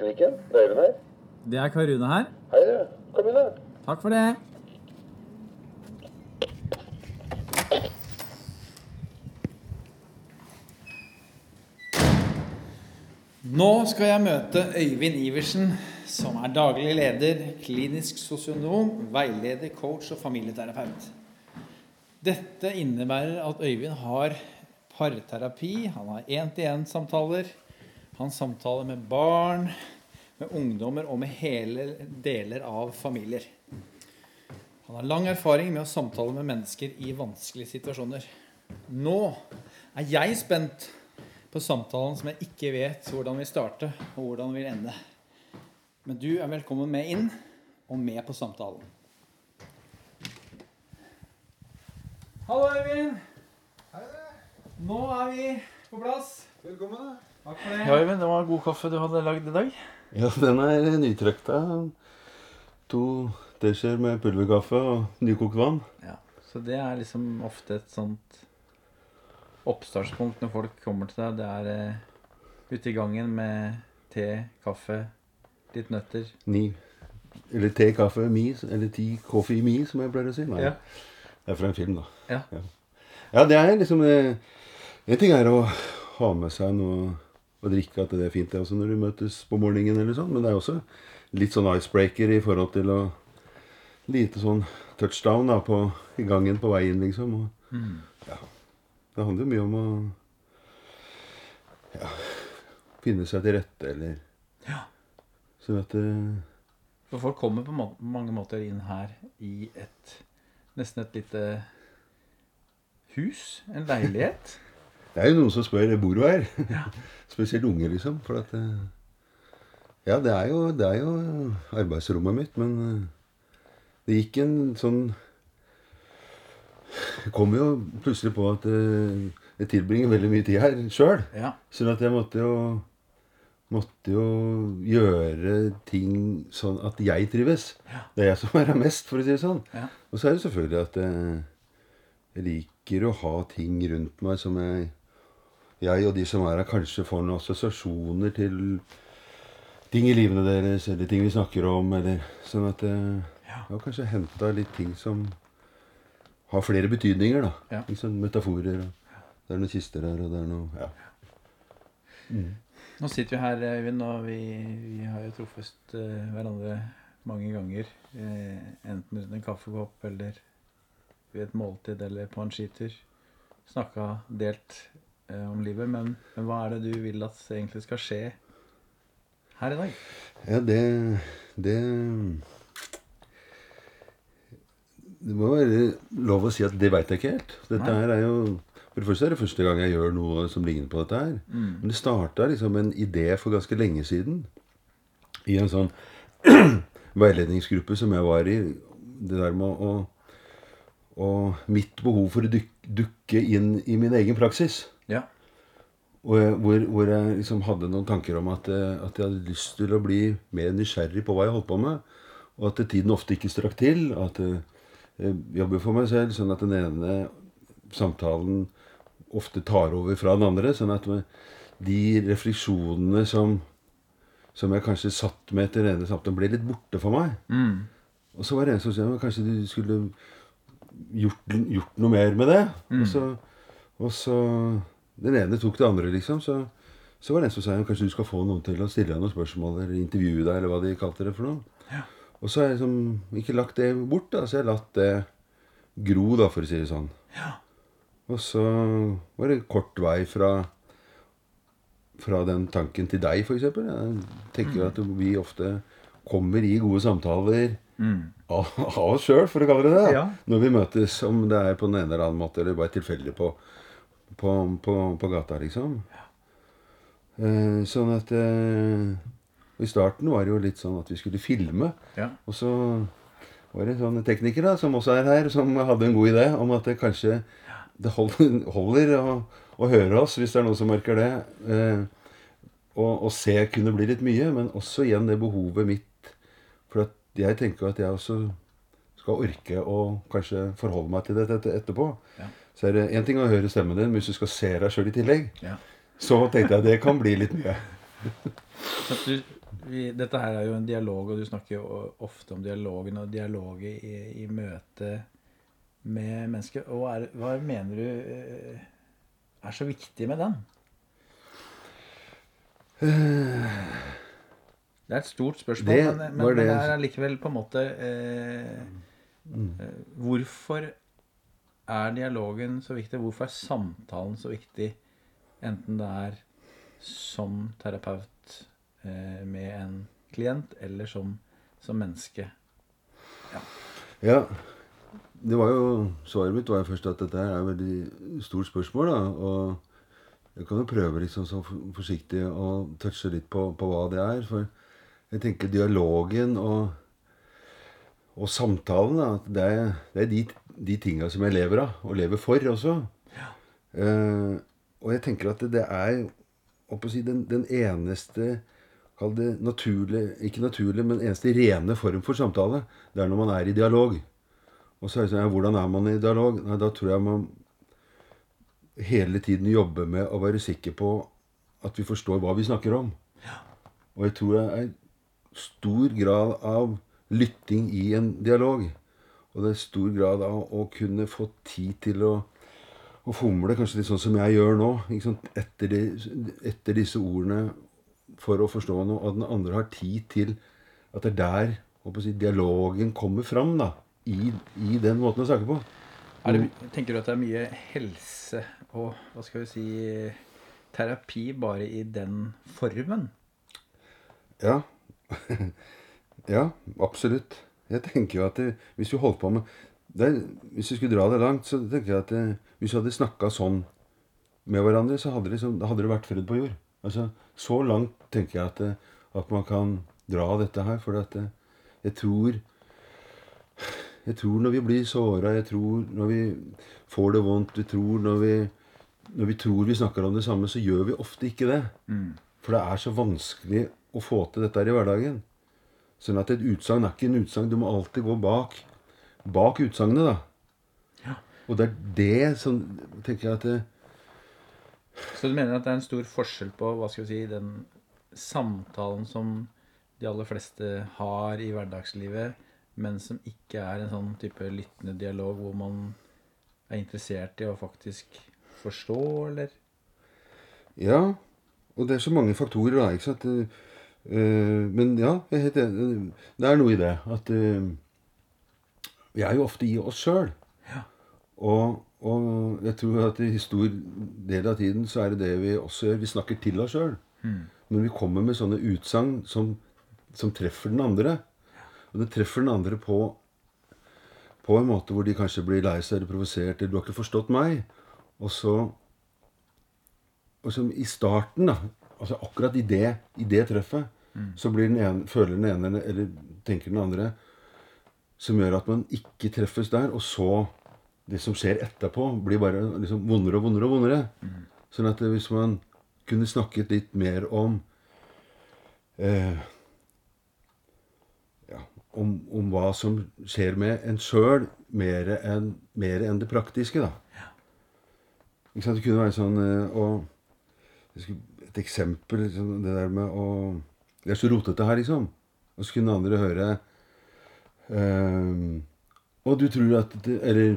Bakkenikken. Det er Øyvind her. Det er Karune her. Hei, du. Kom inn, da. Takk for det. Nå skal jeg møte Øyvind Iversen, som er daglig leder, klinisk sosionom, veileder, coach og familieterapeut. Dette innebærer at Øyvind har parterapi, han har én-til-én-samtaler, han samtaler med barn, med ungdommer og med hele deler av familier. Han har lang erfaring med å samtale med mennesker i vanskelige situasjoner. Nå er jeg spent på samtalen som jeg ikke vet hvordan vil starte og hvordan vil ende. Men du er velkommen med inn og med på samtalen. Hallo, Øyvind. Nå er vi på plass. Velkommen. Takk for det. Ja, Øyvind, det var god kaffe du hadde lagd i dag. Ja, den er nytrykta. To teskjeer med pulverkaffe og nykokt vann. Ja, Så det er liksom ofte et sånt oppstartspunkt når folk kommer til deg. Det er eh, ute i gangen med te, kaffe, litt nøtter. Ni. Eller te, kaffe, mi. Eller ti coffee mi, som jeg pleier å si. Nei, Ja. Det er fra en film, da. Ja. Ja, det er liksom eh, En ting er å ha med seg noe å drikke, at det er fint det også når du møtes på morgenen, eller sånn, men det er også litt sånn icebreaker i forhold til å Lite sånn touchdown da, på, i gangen på veien, liksom. Og, ja, det handler jo mye om å ja, finne seg til rette, eller Ja. Sånn at eh, For folk kommer på mange måter inn her i et nesten et lite hus. En leilighet. Det er jo noen som spør bor du her. Spesielt unge, liksom. For at eh, Ja, det er jo, det er jo arbeidsrommet mitt, men eh, det gikk en sånn Jeg kom jo plutselig på at eh, jeg tilbringer veldig mye tid her sjøl. Ja. Sånn at jeg måtte jo Måtte jo gjøre ting sånn at jeg trives. Det er jeg som er her mest, for å si det sånn. Ja. Og så er det selvfølgelig at eh, jeg liker å ha ting rundt meg som jeg Jeg og de som er her, kanskje får noen assosiasjoner til ting i livene deres, eller ting vi snakker om, eller sånn at eh, Ja. Jeg har kanskje henta litt ting som har flere betydninger, da. Ja. Liksom metaforer. Og det er noen kister her, og det er noe Ja. Nå sitter vi her, Øyvind, og vi, vi har jo truffet uh, hverandre mange ganger. eh, enten rundt en kaffekopp eller ved et måltid eller på en skitur. Snakka delt om livet. Men, men hva er det du vil at egentlig skal skje her i dag? Ja, det Det Det må være lov å si at det veit jeg ikke helt. Dette Nei. her er jo For det første er det første gang jeg gjør noe som ligner på dette her. Men det starta liksom en idé for ganske lenge siden. I en sånn veiledningsgruppe som jeg var i. Det der med å Og mitt behov for å dukke inn i min egen praksis. Ja. Og jeg, hvor, hvor jeg liksom hadde noen tanker om at, eh, at jeg hadde lyst til å bli mer nysgjerrig på hva jeg holdt på med. Og at tiden ofte ikke strakk til. At eh, jeg jobber for meg selv, sånn at den ene samtalen ofte tar over fra den andre. Sånn at de refleksjonene som, som jeg kanskje satt med etter den ene samtalen, ble litt borte for meg. Mm. Og så var det en som sa at kanskje du skulle gjort, gjort noe mer med det. Og, så, og så Den ene tok det andre, liksom. Så, så var det en som sa "Ja, kanskje du skal få noen til å stille deg noen spørsmål eller intervjue deg, eller hva de kalte det for noe. Og så har jeg liksom ikke lagt det bort, da. Så jeg har latt det gro, da, for å si det sånn. Og så var det kort vei fra fra den tanken til deg, f.eks. Jeg tenker at vi ofte kommer i gode samtaler av, av oss sjøl, for å kalle det det. Ja. Når vi møtes, om det er på den ene eller annen måte, eller bare tilfeldig på, på, på, på gata, liksom. Eh, sånn at eh, I starten var det jo litt sånn at vi skulle filme. Ja. Og så var det en sånn tekniker da, som også er her, som hadde en god idé om at det kanskje det holder, holder å, å høre oss, hvis det er noen som merker det. Eh, og, og se kunne bli litt mye, men også igjen det behovet mitt. For at jeg tenker at jeg også skal orke å kanskje forholde meg til dette etterpå. Ja. Så er det én ting å høre stemmen din, men hvis du skal se deg sjøl i tillegg, Ja. så tenkte jeg det kan bli litt mye. Så du vi, dette her er jo en dialog, og du snakker jo ofte om dialogen og dialoget i, i møte med mennesker. Og er, hva mener du eh, er så viktig med den? Det er et stort spørsmål, Det men, men, det- det er allikevel på en måte eh, Mm. Hvorfor er dialogen så viktig? Hvorfor er samtalen så viktig? Enten det er som terapeut eh, med en klient, eller som, som menneske. Ja. Det var jo, Svaret mitt var jo først at dette er et veldig stort spørsmål. da, Og jeg kan jo prøve liksom så forsiktig å touche litt på, på hva det er. For jeg tenker dialogen og, og samtalen, da, det er, det er de, de tinga som jeg lever av, og lever for også. Eh, og jeg tenker at det, det er si, den, den eneste Kall det naturlig, ikke naturlig, men eneste rene form for samtale. Det er når man er i dialog. Og så er det sånn, ja, Hvordan er man i dialog? Nei, Da tror jeg man hele tiden jobber med å være sikker på at vi forstår hva vi snakker om. Og jeg tror det er stor grad av lytting i en dialog. Og det er stor grad av å kunne få tid til å, å fomle, kanskje litt sånn som jeg gjør nå. Etter, de, etter disse ordene for å forstå noe, og den andre har tid til at det er der håper si, dialogen kommer fram. da, i, I den måten å snakke på. Det, tenker du at det er mye helse og hva skal vi si terapi bare i den formen? Ja. ja, absolutt. Jeg tenker jo at det, hvis vi holdt på med det, er- Hvis vi skulle dra det langt, så tenker jeg at det, hvis vi hadde snakka sånn med hverandre, så hadde, det liksom, da hadde det vært fred på jord. Altså, Så langt tenker jeg at, det, at man kan dra dette her. For at jeg tror Jeg tror når vi blir såra, jeg tror når vi får det vondt, jeg tror når vi, når vi tror vi snakker om det samme, så gjør vi ofte ikke det. For det er så vanskelig å få til dette her i hverdagen. Sånn at et utsagn er ikke en utsagn. Du må alltid gå bak, bak utsagnet, da. Og det er det som tenker jeg at det, Så du mener at det er en stor forskjell på hva skal vi si, den samtalen som de aller fleste har i hverdagslivet, men som ikke er en sånn type lyttende dialog hvor man er interessert i å faktisk forstå, eller? Ja. Og det er så mange faktorer, da. ikke sant? Eh, men ja, jeg er. Det er noe i det. At eh, vi er jo ofte i oss sjøl. Og, og jeg tror at i stor del av tiden så er det det vi også gjør. Vi snakker til oss sjøl. Men vi kommer med sånne utsagn som, som treffer den andre. Og det treffer den andre på, på en måte hvor de kanskje blir lei seg eller provosert. Eller 'Du har ikke forstått meg.' Og så og som i starten, da, altså akkurat i det, i det treffet, så blir den ene, føler den ene eller tenker den andre som gjør at man ikke treffes der. Og så det som skjer etterpå, blir bare liksom vondere og vondere og vondere. Sånn at hvis man kunne snakket litt mer om eh, ja, om, om hva som skjer med en sjøl, mer enn det praktiske, da. Ikke sant? Det kunne være sånn eh, og jeg skulle- Et eksempel liksom, Det der med å Det er så rotete her, liksom. Og så kunne andre høre ehm, Og du tror at Eller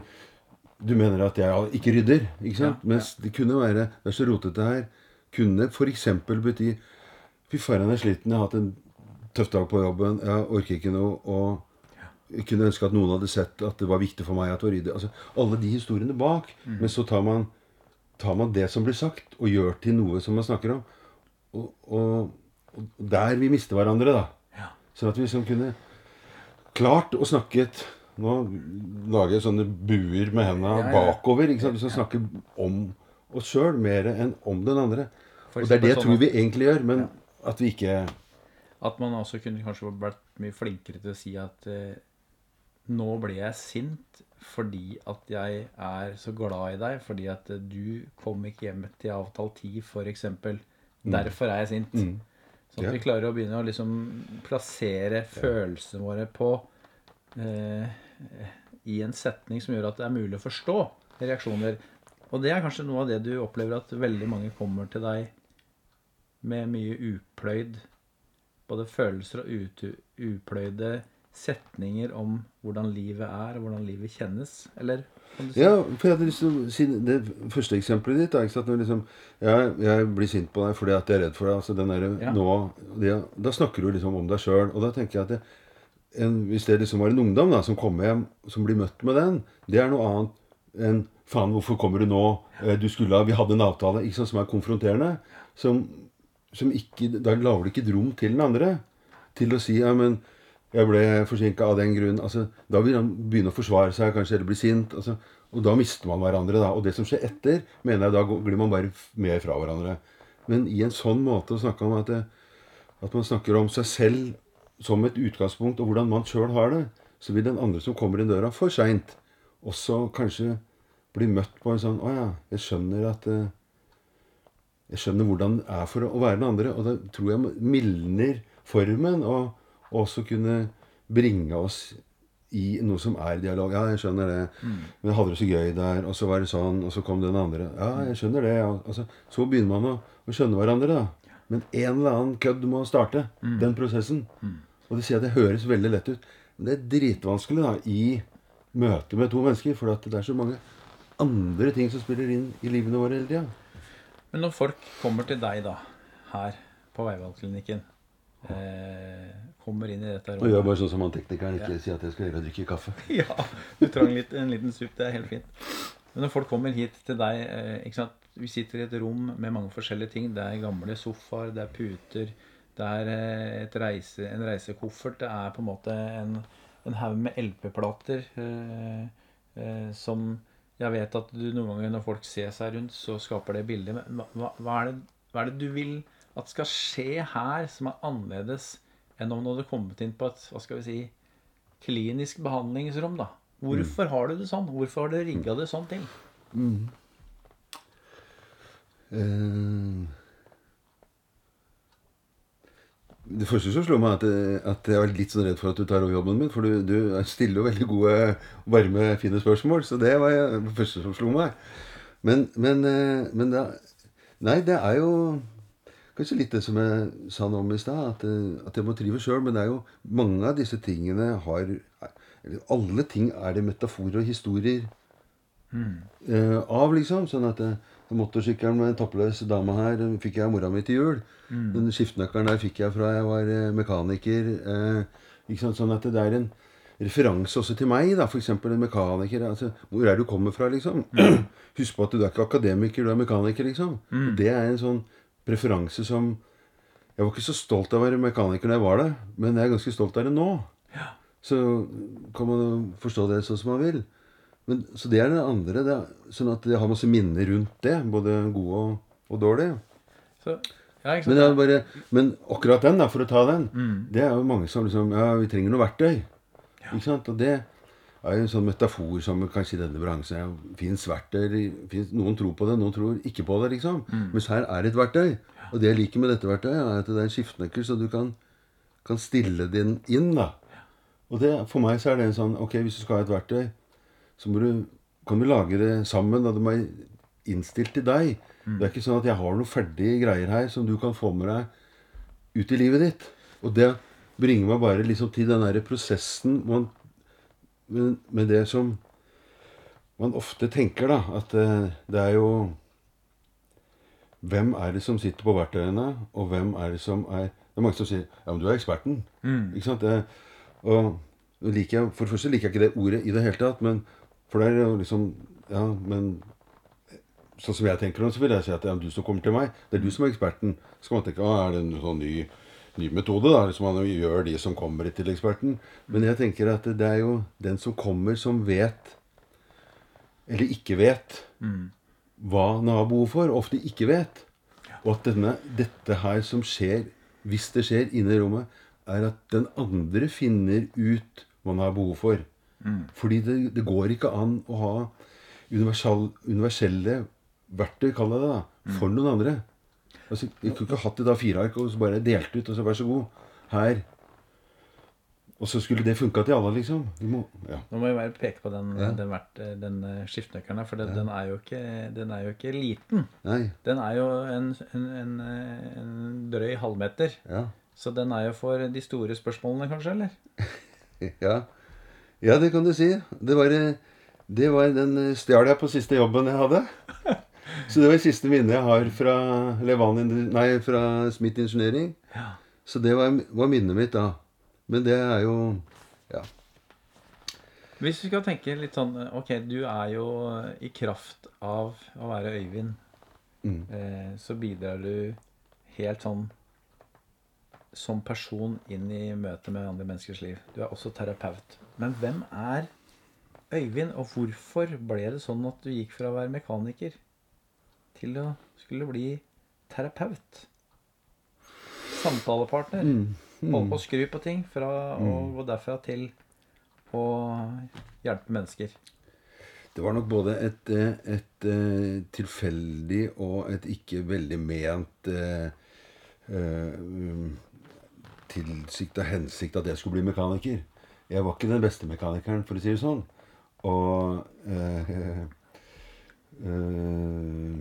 du mener at jeg ikke rydder, ikke sant? Ja, Mens det kunne være Det er så rotete her. Kunne f.eks. bety Fy faen, jeg er sliten. Jeg har hatt en tøff dag på jobben. Jeg orker ikke noe. Og jeg kunne ønske at noen hadde sett at det var viktig for meg at det var ryddig. Altså, alle de historiene bak. Men så tar man, tar man det som blir sagt, og gjør til noe som man snakker om. Og, og, og der vi mister hverandre, da. Sånn at vi liksom kunne klart å snakke et Nå lager jeg sånne buer med hendene Ja, ja. bakover. ikke sant? Vi skal snakke om oss sjøl mer enn om den andre. Og det er det jeg tror sånn vi egentlig gjør, men at vi ikke At man også kunne kanskje vært mye flinkere til å si at eh, nå ble jeg sint fordi at jeg er så glad i deg, fordi at du kom ikke hjem til avtalt tid, f.eks. Derfor er jeg sint. Sånn at Mm. Vi klarer å begynne å liksom plassere følelsene våre på eh, i en setning som gjør at det er mulig å forstå reaksjoner. Og det er kanskje noe av det du opplever at veldig mange kommer til deg med mye upløyd både følelser og upløyde setninger om hvordan livet er, og hvordan livet kjennes? Eller Ja, for jeg hadde lyst til å si det første eksempelet ditt. Er, sant? Når liksom, jeg, jeg blir sint på deg fordi at jeg er redd for deg. Altså den der, Ja. nå, det, da snakker du liksom om deg sjøl. Og da tenker jeg at det, en, hvis det liksom var en ungdom da, som kommer hjem, som blir møtt med den, det er noe annet enn Faen, hvorfor kommer du nå? Eh, Du skulle ha, Vi hadde en avtale ikke sant, som er konfronterende. Som, som ikke, Da lager du ikke et rom til den andre til å si ja, men jeg ble forsinka av den grunn. Altså, da vil han begynne å forsvare seg, kanskje, eller bli sint. Altså, og da mister man hverandre. da. Og det som skjer etter, mener jeg da glir man bare mer fra hverandre. Men i en sånn måte å snakke om at, det, at man snakker om seg selv som et utgangspunkt, og hvordan man sjøl har det, så vil den andre som kommer inn døra for seint, også kanskje bli møtt på en sånn Å ja, jeg skjønner at eh, jeg skjønner hvordan det er for å være den andre. Og da tror jeg mildner formen, og også kunne bringe oss i noe som er dialog. Ja, jeg skjønner det. Men jeg hadde det så gøy der, og så var det sånn, og så kom den andre. Ja, jeg skjønner det. Altså, så begynner man å, å skjønne hverandre, da. Men en eller annen kødd må starte den prosessen. Og det sier at det høres veldig lett ut. Men det er dritvanskelig da, i møte med to mennesker, for det er så mange andre ting som spiller inn i livene våre hele tida. Men når folk kommer til deg da, her på Veivalgklinikken, kommer inn i dette rommet. Og gjør bare sånn som han teknikeren ikke sier at jeg skal gjøre, drikke kaffe. Ja, du trang litt, en liten sup. Det er helt fint. Men når folk kommer hit til deg eh, ikke sant? Vi sitter i et rom med mange forskjellige ting. Det er gamle sofaer, det er puter, det er eh, reise, en reisekoffert. Det er på en måte en, en haug med LP-plater eh, eh, som jeg vet at du noen ganger når folk ser seg rundt, så skaper det bilder. Men hva, hva, er det, hva er det du vil at skal skje her som er annerledes enn om du hadde kommet inn på et hva skal vi si, klinisk behandlingsrom, da. Hvorfor har du det sånn? Hvorfor har du rigga det sånn til? Eh, Det første som slår meg, er at, jeg var litt sånn redd for at du tar over jobben min. For du, du stiller jo veldig gode, varme, fine spørsmål. Så det var det første som slo meg. Men, men, eh, men da Nei, det er jo kanskje litt det som jeg sa nå om i stad. At, eh, at jeg må trives sjøl. Men det er jo mange av disse tingene har eller Alle ting er det metaforer og historier eh, av, liksom. Sånn at eh, motorsykkelen med en toppløs dame her den fikk jeg av mora mi til jul. Den skiftenøkkelen der fikk jeg fra jeg var mekaniker. Uh, ikke sant? Sånn at det er en referanse også til meg, da. F.eks. en mekaniker. Altså, hvor er du kommer fra, liksom? Husk på at du er ikke akademiker, du er mekaniker, liksom. Det er en sånn preferanse som Jeg var ikke så stolt av å være mekaniker da jeg var det, men jeg er ganske stolt av det nå. Så kan man forstå det sånn som man vil. Men, så det er det andre. Det er, sånn at jeg har masse minner rundt det. Både gode og, og dårlige. Så, ja, Men, bare, men akkurat den, da, for å ta den, det er jo mange som liksom Ja, vi trenger noe verktøy. Ikke sant? Og det er jo en sånn metafor som kanskje i denne bransjen fins verktøy finnes, Noen tror på det, noen tror ikke på det, liksom. Mens her er det et verktøy. Og det jeg liker med dette verktøyet, er at det er en skiftenøkkel, så du kan, kan stille den inn. da. Og det, for meg så er det en sånn Ok, hvis du skal ha et verktøy, så må du, kan du lage det sammen. Og det må jeg innstilt til deg. Det er ikke sånn at jeg har noen ferdige greier her som du kan få med deg ut i livet ditt. Og det bringer meg bare liksom til den derre prosessen man, med, men, det som man ofte tenker, da. At eh, det er jo Hvem er det som sitter på verktøyene, og hvem er det som er Det er mange som sier Ja, men du er eksperten. Ikke sant? Det, og liker jeg, For det første liker jeg ikke det ordet i det hele tatt, men for det er jo liksom Ja, men sånn som jeg tenker nå, så vil jeg si at det er du som kommer til meg. Det er du som er eksperten. Så kan man tenke å, er det en sånn ny, ny metode, da? Liksom man gjør de som kommer til eksperten. Men jeg tenker at det er jo den som kommer, som vet, eller ikke vet, hva han har behov for, ofte ikke vet. Og at denne, dette her som skjer, hvis det skjer inne i rommet, er at den andre finner ut hva man har behov for. Fordi det, det går ikke an å ha universelle verktøy, kall det det, da, for noen andre. Altså, Vi kunne ikke hatt det da fire ark og så bare delt ut, og så vær så god. Her. Og så skulle det funka til alle, liksom. Må, ja. Nå må jeg bare peke på den, Ja. den, vert- den eh, skiftenøkkelen her, for den, den, er ikke, den er jo ikke liten. Nei. Den er jo en, en, en, eh, en drøy halvmeter. Ja. Så den er jo for de store spørsmålene, kanskje? eller? Ja. ja, det kan du si. Det var, eh, det var den eh, stjal jeg på siste jobben jeg hadde. Så det var det siste minnet jeg har fra, Levan, nei, fra Smith Ingeniering. Ja. Så det var, var minnet mitt da. Men det er jo Ja. Hvis vi skal tenke litt sånn Ok, du er jo i kraft av å være Øyvind, Mm. eh, så bidrar du helt sånn som person inn i møtet med andre menneskers liv. Du er også terapeut. Men hvem er Øyvind, og hvorfor ble det sånn at du gikk fra å være mekaniker til å skulle bli terapeut? Samtalepartner. Holde på å skru på ting fra å gå derfra til å hjelpe mennesker. Det var nok både et, et, et, eh, tilfeldig og et ikke veldig ment eh, eh, um, tilsikt og hensikt at jeg skulle bli mekaniker. Jeg var ikke den beste mekanikeren, for å si det sånn. Og eh, eh,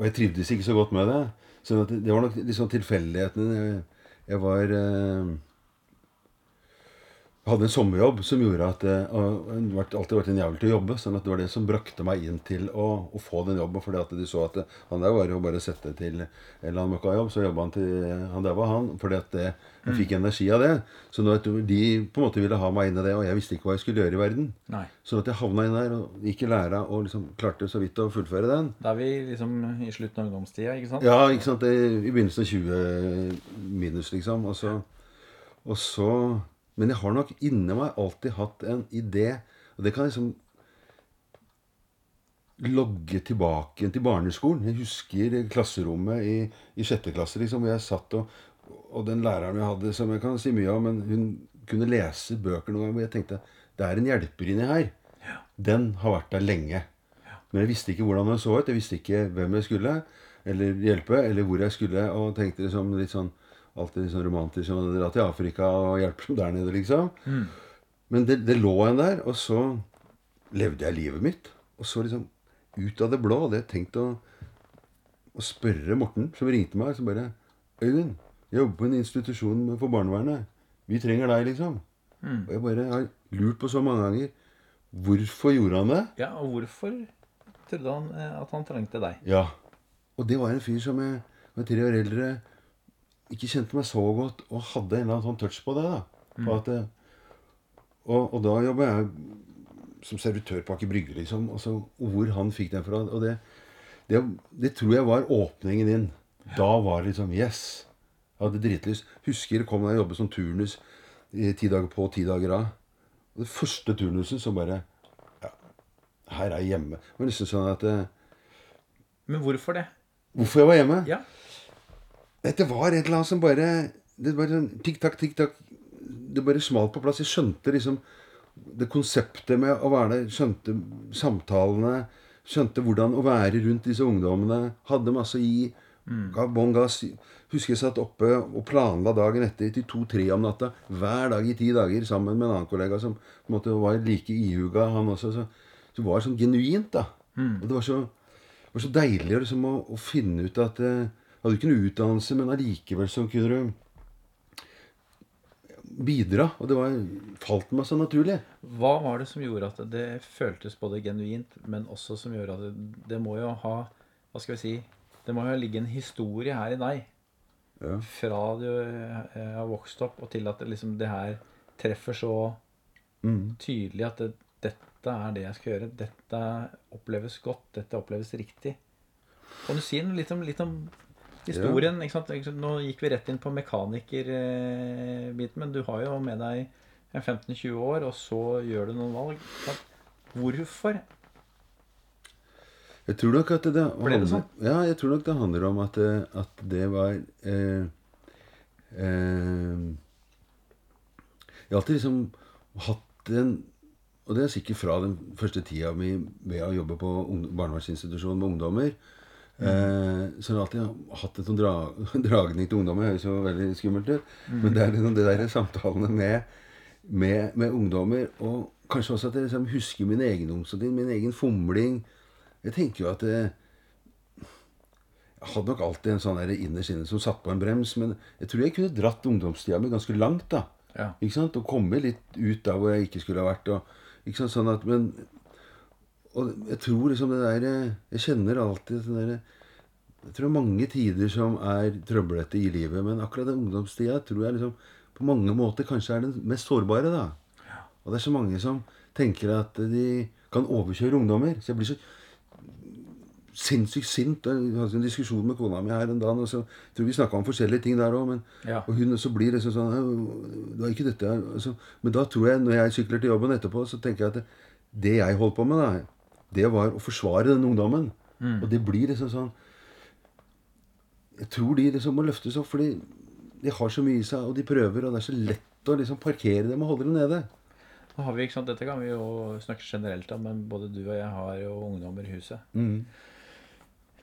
Og jeg trivdes ikke så godt med det. Så det, det var nok liksom tilfeldighetene. Jeg, var eh, hadde en sommerjobb som gjorde at det har vært- alltid vært en jævel til å jobbe. sånn at det var det som brakte meg inn til å, å få den jobben. fordi at de så at det, han der var jo bare å sette til en eller annen møkkajobb, så jobba han til han der var han. fordi at det, jeg fikk energi av det. Så nå, de på en måte ville ha meg inn i det, og jeg visste ikke hva jeg skulle gjøre i verden. Nei. Sånn at jeg havna inn der og gikk i læra og liksom klarte så vidt å fullføre den. Da er vi liksom i slutten av ungdomstida, ikke sant? Ja, ikke sant. Det, I begynnelsen av 20 minus, liksom. Og så, og så Men jeg har nok inni meg alltid hatt en idé, og det kan liksom logge tilbake til barneskolen. Jeg husker klasserommet i, i sjette klasse, liksom, hvor jeg satt og Og den læreren jeg hadde, som jeg kan si mye om, men hun kunne lese bøker noen ganger, hvor jeg tenkte det er en hjelper inni her. Den har vært der lenge. Men jeg visste ikke hvordan den så ut. Jeg visste ikke hvem jeg skulle eller hjelpe, eller hvor jeg skulle. Og tenkte liksom litt sånn alltid sånn romantisk som å dra til Afrika og hjelpe dem der nede, liksom. Men det, det lå en der, og så levde jeg livet mitt. Og så liksom ut av det blå hadde jeg tenkt å, å spørre Morten, som ringte meg, så bare Øyvind, jeg jobber på en institusjon for barnevernet. Vi trenger deg, liksom. Og jeg bare har lurt på så mange ganger hvorfor gjorde han det? Ja, og hvorfor trodde han eh, at han trengte deg? Ja. Og det var en fyr som jeg var tre år eldre ikke kjente meg så godt, og hadde en eller annen sånn touch på det. da. På at, og, og da jobba jeg som servitør på Aker Brygge, liksom. Og så, hvor han fikk den fra. Og det, det, det tror jeg var åpningen inn. Da var det liksom Yes! Jeg hadde dritlyst. Husker kom jeg jobbet som turnus i ti dager på, ti dager av. Og det første turnusen så bare Ja, her er jeg hjemme. Det var nesten sånn at eh, Men hvorfor det? Hvorfor jeg var hjemme? Ja. Det var et eller annet som bare Det var sånn tikk-takk, tikk-takk Det bare smalt på plass. Jeg skjønte liksom det konseptet med å være der. Skjønte samtalene. Skjønte hvordan å være rundt disse ungdommene. Hadde masse å gi. Ga bånn gass. Husker jeg satt oppe og planla dagen etter til to-tre om natta. Hver dag i ti dager sammen med en annen kollega som på en måte var like ihuga, han også. Så, så det var sånn genuint, da. Og det var så, var så deilig liksom, å, å finne ut at eh, hadde ikke noe utdannelse, men allikevel så kunne du bidra. Og det var, falt meg så naturlig. Hva var det som gjorde at det føltes både genuint, men også som gjorde at det, det må jo ha Hva skal vi si Det må jo ligge en historie her i deg. Ja. Fra du eh, har vokst opp, og til at det, liksom, det her treffer så Mm. tydelig at det, dette er det jeg skal gjøre. Dette oppleves godt. Dette oppleves riktig. Kan du si litt om, litt om historien? ja. Ikke sant? Nå gikk vi rett inn på mekanikerbiten, men du har jo med deg 15-20 år, og så gjør du noen valg. Hvorfor? Jeg tror nok at det, Ble det sånn? Ja, jeg tror nok det handler om at, at det var eh, eh, Jeg har alltid liksom hatt en Og det er sikkert fra den første tida mi ved å jobbe på barnevernsinstitusjon med ungdommer. Eh, så jeg har alltid hatt en sånn dra, dragning til ungdommer. Det høres jo veldig skummelt ut. Men det er liksom det der samtalene med, med, med ungdommer. Og kanskje også at jeg liksom husker min egen ungdomstid, min egen fomling. Jeg tenker jo at det, jeg hadde nok alltid en sånn innerst inne som satt på en brems. Men jeg tror jeg kunne dratt ungdomstida mi ganske langt. da. Ja. Ikke sant? Og komme litt ut der hvor jeg ikke skulle ha vært. Og, ikke sant? Sånn at, men Og jeg tror liksom det der Jeg kjenner alltid sånn der Jeg tror det er mange tider som er trøblete i livet, men akkurat den ungdomstida tror jeg liksom på mange måter kanskje er den mest sårbare. da. Og det er så mange som tenker at de kan overkjøre ungdommer. Så jeg blir så sinnssykt sint. Jeg hadde en diskusjon med kona mi her en dag. og så jeg tror vi snakka om forskjellige ting der òg. Ja. Og hun så blir liksom sånn «Å, Det var ikke dette altså, Men da tror jeg, når jeg sykler til jobben etterpå, så tenker jeg at det, det jeg holdt på med, da, det var å forsvare den ungdommen. Og det blir liksom sånn Jeg tror de liksom må løftes opp, fordi de har så mye i seg, og de prøver, og det er så lett å liksom parkere dem og holde dem nede. Nå har vi, ikke sant, Dette kan vi jo snakke generelt om, men både du og jeg har jo ungdommer i huset. Mm.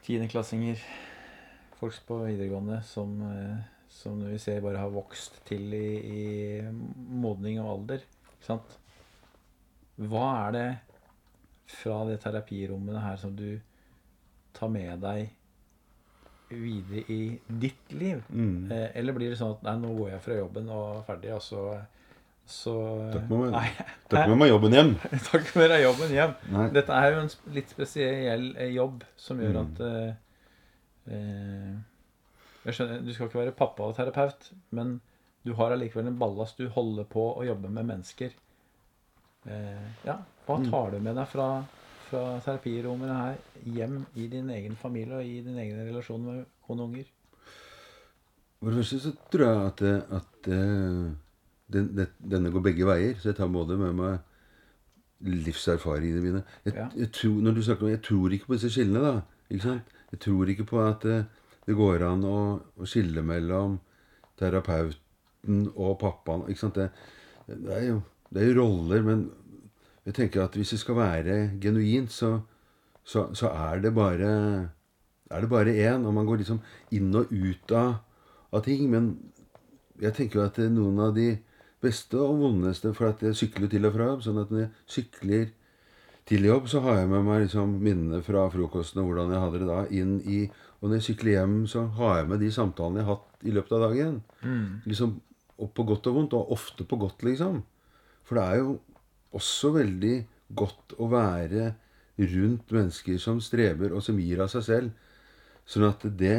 Tiendeklassinger, folk på videregående som, eh, som vi ser bare har vokst til i, i modning og alder. Ikke sant? Hva er det fra det terapirommet her som du tar med deg videre i ditt liv? Mm. Eh, eller blir det sånn at nei, nå går jeg fra jobben og er ferdig, og så, så Takk med meg. Takk med meg jobben hjem. Takk for deg jobben hjem. Nei. Dette er jo en litt spesiell eh, jobb som gjør Mm. at eh, eh, Jeg skjønner, Du skal ikke være pappa og terapeut, men du har allikevel en ballast. Du holder på å jobbe med mennesker. Eh, ja, Hva Mm. tar du med deg fra, fra terapirommene her hjem i din egen familie og i din egen relasjon med kone og unger? For det første så tror jeg at, at eh, den, det, denne går begge veier. Så jeg tar både med meg livserfaringene mine. Jeg, Ja. jeg, tror, når du snakker om, jeg tror ikke på disse skillene. da, ikke sant? Jeg tror ikke på at eh, det går an å, å skille mellom terapeuten og pappaen. ikke sant? Det, det, er jo, det er jo roller, men jeg tenker at hvis det skal være genuint, så, så, så er det bare er det bare én, og man går liksom inn og ut av, av ting. Men jeg tenker jo at det noen av de beste og vondeste For at jeg sykler til og fra jobb. Sånn at når jeg sykler til jobb, så har jeg med meg liksom minnene fra frokosten og hvordan jeg hadde det da, inn i Og når jeg sykler hjem, så har jeg med de samtalene jeg har hatt i løpet av dagen. Liksom og på godt og vondt, og ofte på godt, liksom. For det er jo også veldig godt å være rundt mennesker som strever, og som gir av seg selv. Sånn at det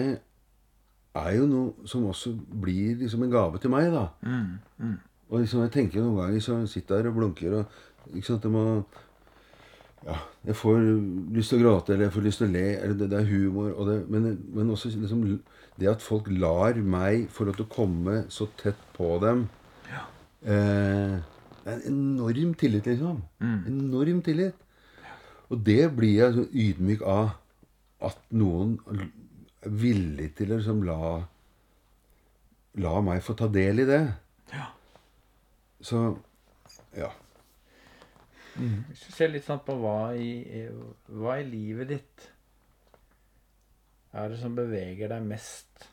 er jo noe som også blir liksom en gave til meg, da. Og liksom jeg tenker noen ganger så sitter der og blunker og ikke sant, det må ja, Jeg får lyst til å gråte, eller jeg får lyst til å le, eller det, det er humor og det, men, men også liksom det at folk lar meg få lov til å komme så tett på dem eh, Det er en enorm tillit, liksom. Enorm tillit. Og det blir jeg så ydmyk av. At noen er villig til å liksom la La meg få ta del i det. Ja. Så ja. Hvis du ser litt sånn på hva i, hva i livet ditt er det som beveger deg mest,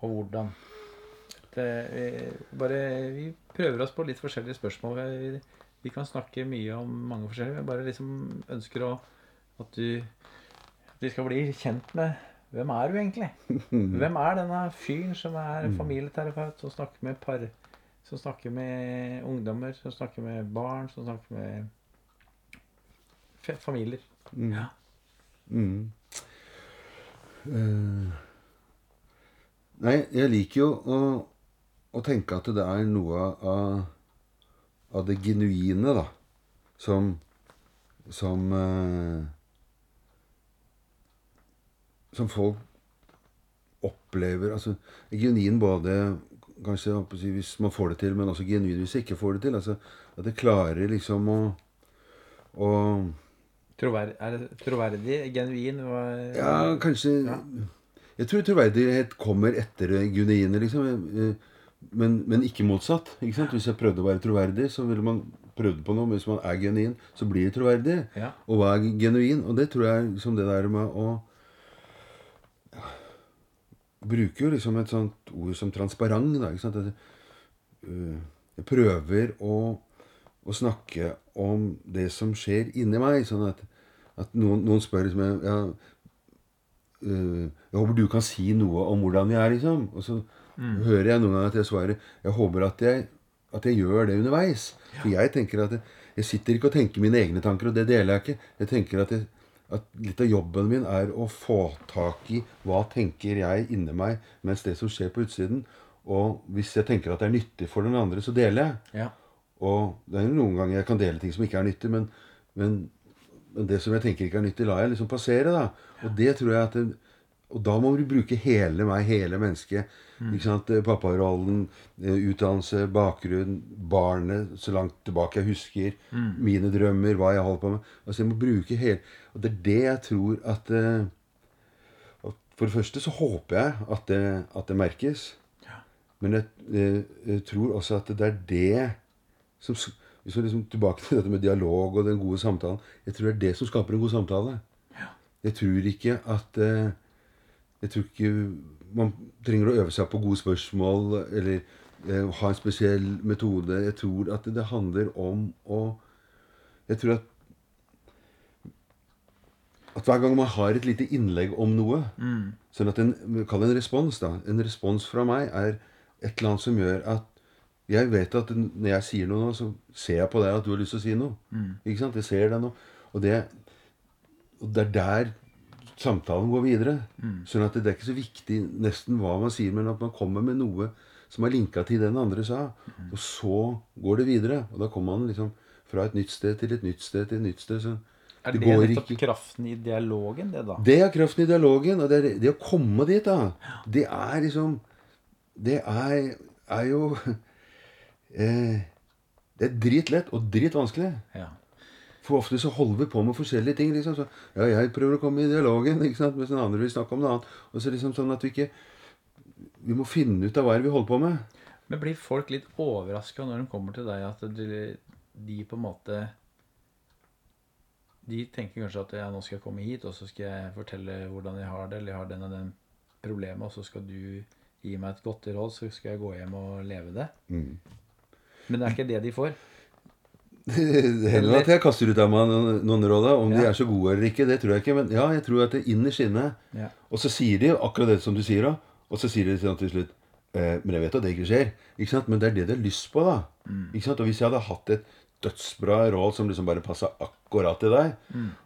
og hvordan? Det, vi, bare, vi prøver oss på litt forskjellige spørsmål. Vi, vi kan snakke mye om mange forskjellige. Vi bare liksom ønsker å, at du at vi skal bli kjent med hvem er du egentlig? Hvem er denne fyren som er familieterapeut, som snakker med par, som snakker med ungdommer, som snakker med barn, som snakker med familier? familier? Ja. Mm. Uh, nei, jeg liker jo å, å tenke at det er noe av, av det genuine, da, som Som eh, Som folk opplever Altså genuin både Kanskje si, hvis man får det til, men også genuin hvis man ikke får det til. Altså, at det klarer liksom å, å Trover, er det troverdig? Genuin? Og, Ja, kanskje Jeg tror troverdighet kommer etter genuine, liksom. Men, men ikke motsatt. ikke sant? Hvis jeg prøvde å være troverdig, så ville man prøvd på noe. Men hvis man er genuin, så blir det troverdig. Ja. Og hva er genuin? Og det tror jeg liksom det der med å ja, Bruker jo liksom et sånt ord som transparent. da, ikke sant? At, øh, jeg prøver å, å snakke om det som skjer inni meg. Sånn at, at noen, noen spør liksom, ja, eh, Jeg håper du kan si noe om hvordan jeg er, liksom. Og så hører jeg noen ganger at jeg svarer Jeg håper at jeg, at jeg gjør det underveis. For jeg tenker at jeg, jeg sitter ikke og tenker mine egne tanker, og det deler jeg ikke. Jeg tenker at, jeg, at litt av jobben min er å få tak i hva tenker jeg inni meg mens det som skjer på utsiden. Og hvis jeg tenker at det er nyttig for den andre, så deler jeg. Ja. Og det er jo noen ganger jeg kan dele ting som ikke er nyttig, men, men, men det som jeg tenker ikke er nyttig, lar jeg liksom passere. da. Og det tror jeg at det, Og da må du bruke hele meg, hele mennesket. Ikke sant? Eh, Papparollen, eh, utdannelse, bakgrunn, barnet, så langt tilbake jeg husker. Mine drømmer, hva jeg holder på med. Altså Jeg må bruke hele Og det er det jeg tror at eh, at For det første så håper jeg at det, at det merkes. Men jeg, jeg tror også at det er det som Hvis vi liksom tilbake til dette med dialog og den gode samtalen Jeg tror det er det som skaper en god samtale. Jeg tror ikke at Jeg tror ikke man trenger å øve seg på gode spørsmål eller eh, ha en spesiell metode. Jeg tror at det handler om å Jeg tror at at hver gang man har et lite innlegg om noe Sånn at en, Kall det en respons, da. En respons fra meg er et eller annet som gjør at jeg vet at når jeg sier noe nå, så ser jeg på deg at du har lyst til å si noe. Ikke sant? Jeg ser deg nå. Og det, og det er der samtalen går videre. Sånn at det, det er ikke så viktig nesten hva man sier, men at man kommer med noe som er linka til det den andre sa. Og så går det videre. Og da kommer man liksom fra et nytt sted til et nytt sted til et nytt sted. Så Er det, det nettopp ikke- kraften i dialogen, det, da? det er kraften i dialogen. Og det, er, det å komme dit, da, det er liksom Det er, er jo eh, Det er dritlett og dritvanskelig. Ja. For ofte så holder vi på med forskjellige ting. liksom, så, ja, Jeg prøver å komme i dialogen, ikke sant, mens den andre vil snakke om noe annet. Og så liksom sånn at vi ikke Vi må finne ut av hva er vi holder på med. Men blir folk litt overraska når de kommer til deg, at de, de på en måte De tenker kanskje at ja, nå skal jeg komme hit, og så skal jeg fortelle hvordan jeg har det, eller jeg har den og den problemet, og så skal du gi meg et godt råd, så skal jeg gå hjem og leve det. Mm. Men det er ikke det de får. Det hender at jeg kaster ut av meg noen, noen råd. Om Om de er så gode eller ikke, det tror jeg ikke. Men ja, jeg tror at det innerst inne Ja. Og så sier de akkurat det som du sier, da. Og så sier de sånn til slutt eh, Men jeg vet at det ikke skjer. Ikke sant? Men det er det de har lyst på, da. Ikke sant? Og hvis jeg hadde hatt et dødsbra råd som liksom bare passa akkurat til deg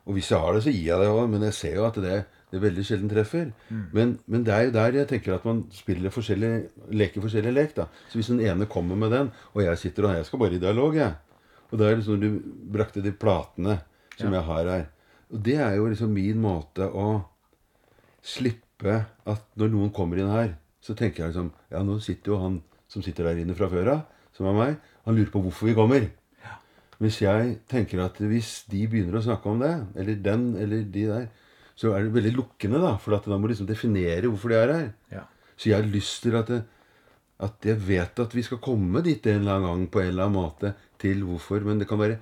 Og hvis jeg har det, så gir jeg det òg, men jeg ser jo at det, det veldig sjelden treffer. Men, men det er jo der jeg tenker at man spiller forskjellig, leker forskjellig lek. da. Så hvis den ene kommer med den, og jeg sitter og jeg skal bare i dialog, jeg. Og da er liksom du brakte de platene som jeg har her. Og det er jo liksom min måte å slippe at når noen kommer inn her, så tenker jeg liksom Ja, nå sitter jo han som sitter der inne fra før av, som er meg, han lurer på hvorfor vi kommer. Hvis jeg tenker at hvis de begynner å snakke om det, eller den eller de der, så er det veldig lukkende, da. For at da må du liksom definere hvorfor de er her. Ja. Så jeg har lyst til at, det, at jeg vet at vi skal komme dit en eller annen gang på en eller annen måte til hvorfor. Men det kan være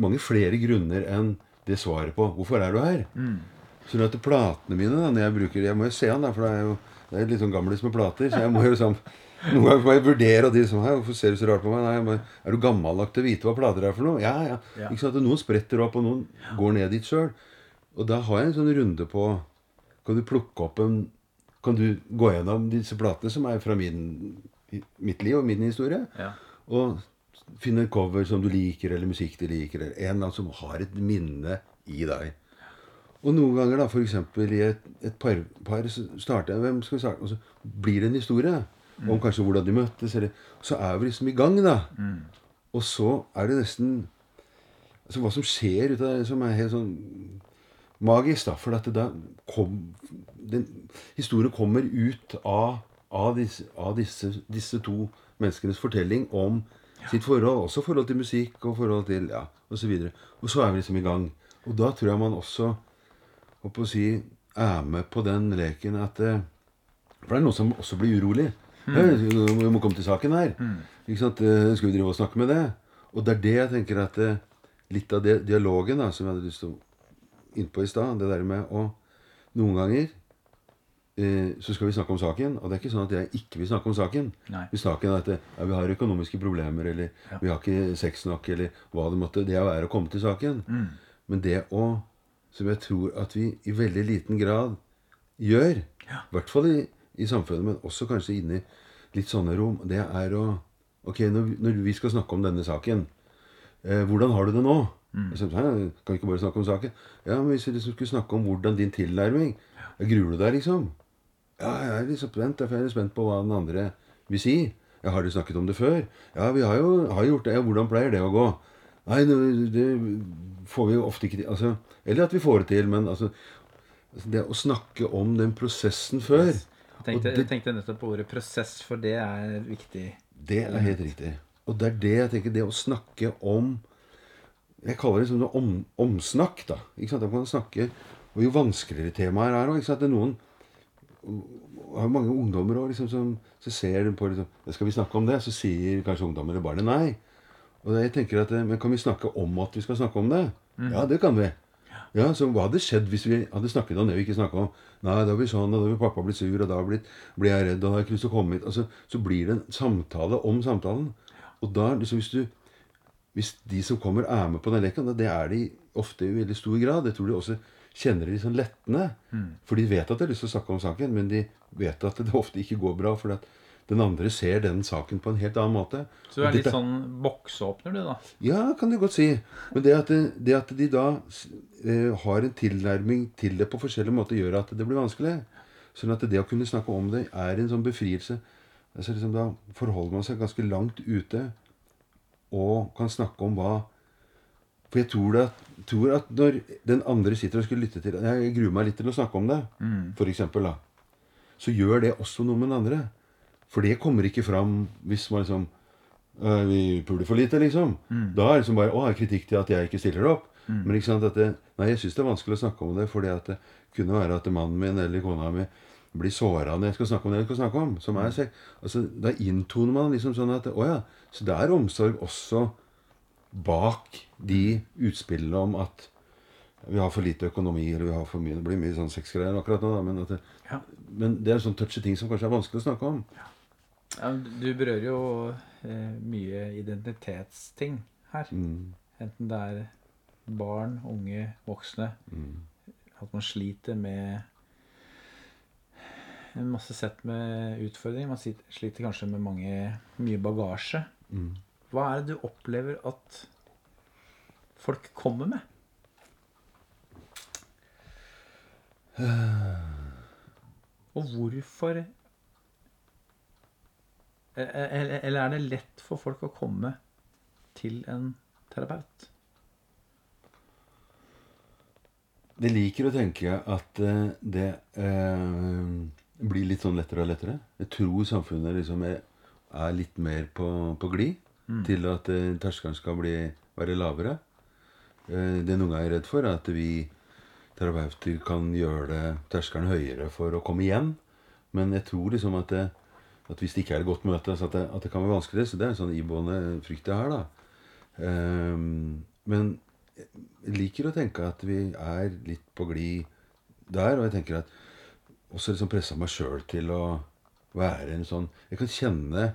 mange flere grunner enn det svaret på 'Hvorfor er du her?' Sånn at platene mine, da, når jeg bruker Jeg må jo se han da, for det er jo det er litt sånn gamlis med plater. Så jeg må jo liksom Noen ganger må jeg vurdere, de som her, hvorfor ser du så rart på meg? Nei, må, er du gammel nok til å vite hva plater er for noe? Ja, ja. Ja. Ikke sant? Og Noen spretter opp, og noen går ned dit sjøl. Og da har jeg en sånn runde på Kan du plukke opp en Kan du gå gjennom disse platene som er fra min, mitt liv og min historie? Ja. Og finne et cover som du liker, eller musikk du liker, eller en som har et minne i deg. Og noen ganger, da, f.eks. i et, et par, par starter Hvem skal vi starte? Og så blir det en historie om kanskje hvordan de møttes, eller Så er vi liksom i gang, da. Og så er det nesten Altså hva som skjer ut av det, som er helt sånn magisk, da. For at det da kom den, Historien kommer ut av, av, disse, av disse, disse to menneskenes fortelling om sitt forhold. Også forhold til musikk og forhold til Ja, og så videre. Og så er vi liksom i gang. Og da tror jeg man også håper å si, er med på den leken at eh, For det er noen som også blir urolig. Mm. Vi må komme til saken her. Ikke sant? Eh, Skal vi drive og snakke med det? Og det er det jeg tenker at eh, litt av det, dialogen da, som jeg hadde lyst til å innpå i stad, det der med å Noen ganger eh, så skal vi snakke om saken, og det er ikke sånn at jeg ikke vil snakke om saken. Nei. Vi snakker er at ja, vi har økonomiske problemer, eller Ja. vi har ikke sex nok, eller hva det måtte Det er å komme til saken. Men det å Som jeg tror at vi i veldig liten grad gjør, i hvert fall i, i samfunnet, men også kanskje inni litt sånne rom, det er å Ok, når, når vi skal snakke om denne saken, eh, hvordan har du det nå? Jeg sa, kan vi ikke bare snakke om saken? Ja, men hvis vi liksom skulle snakke om hvordan din tilnærming ja, Gruer du deg, liksom? Ja, jeg er litt spent. Derfor er jeg spent på hva den andre vil si. Ja, har dere snakket om det før? Ja, vi har jo har gjort det. Ja, hvordan pleier det å gå? Nei, det, får vi jo ofte ikke til. Altså, eller at vi får det til, men altså altså, Det å snakke om den prosessen før Jeg tenkte, det- jeg tenkte nettopp på ordet prosess, for det er viktig. Det er helt riktig. Og det er det jeg tenker Det å snakke om Jeg kaller det sånn om, omsnakk, da. Ikke sant? Kan man snakke Og jo vanskeligere temaer er òg. Det er noen har mange ungdommer også, liksom, som så ser de på liksom, Skal vi snakke om det? Så sier kanskje ungdommer eller barnet nei. Og jeg tenker at, Men kan vi snakke om at vi skal snakke om det? Ja, det kan vi. Ja, Så hva hadde skjedd hvis vi hadde snakket om det vi ikke snakket om? Nei, da blir sånn, og da vil pappa bli sur, og da blir, blir jeg redd, og da har jeg ikke lyst til å komme hit. Altså, så blir det en samtale om samtalen. Og da, liksom, hvis du hvis de som kommer, er med på den leken, det er de ofte i veldig stor grad Jeg tror de også kjenner det litt sånn lettende. For de vet at de har lyst til å snakke om saken, men de vet at det ofte ikke går bra. fordi at den andre ser den saken på en helt annen måte. Så du er litt sånn bokseåpner, du, da. Ja, kan du godt si. Men det at, det, det at de da eh, har en tilnærming til det på forskjellige måter, gjør at det blir vanskelig. Sånn at det å kunne snakke om det er en sånn befrielse. Altså liksom Da forholder man seg ganske langt ute og kan snakke om hva For jeg tror, det, tror at når den andre sitter og skal lytte til Jeg gruer meg litt til å snakke om det, for eksempel, da. Så gjør det også noe med den andre. For det kommer ikke fram hvis man liksom øh, Vi puler for lite, liksom. Da er det liksom bare Å, er kritikk til at jeg ikke stiller opp. Men ikke sant at det, Nei, jeg syns det er vanskelig å snakke om det, fordi at det kunne være at mannen min eller kona mi blir såra når jeg skal snakke om det jeg skal snakke om. Som er sex. Altså, da inntoner man liksom sånn at Å ja, så det er omsorg også bak de utspillene om at vi har for lite økonomi, eller vi har for mye Det blir mye sånn sexgreier akkurat nå, da, men, det, Ja. men det er sånn touchy ting som kanskje er vanskelig å snakke om. Ja, men du berører jo eh, mye identitetsting her. Mm. Enten det er barn, unge, voksne. Mm. At man sliter med masse sett med utfordringer. Man sliter kanskje med mange, mye bagasje. Mm. Hva er det du opplever at folk kommer med? Og hvorfor Eller eller er det lett for folk å komme til en terapeut? Jeg liker å tenke at eh, det eh, blir litt sånn lettere og lettere. Jeg tror samfunnet liksom er, er litt mer på, på glid til at eh, terskelen skal bli, være lavere. Eh, det noen ganger er redd for, er at vi terapeuter kan gjøre det terskelen høyere for å komme igjen. Men jeg tror liksom at, det, at hvis det ikke er et godt møte, så at det, at det kan være vanskelig. Så det er en sånn iboende frykt jeg har, da. Eh, men jeg liker å tenke at vi er litt på glid der. Og jeg tenker at også liksom pressa meg sjøl til å være en sånn Jeg kan kjenne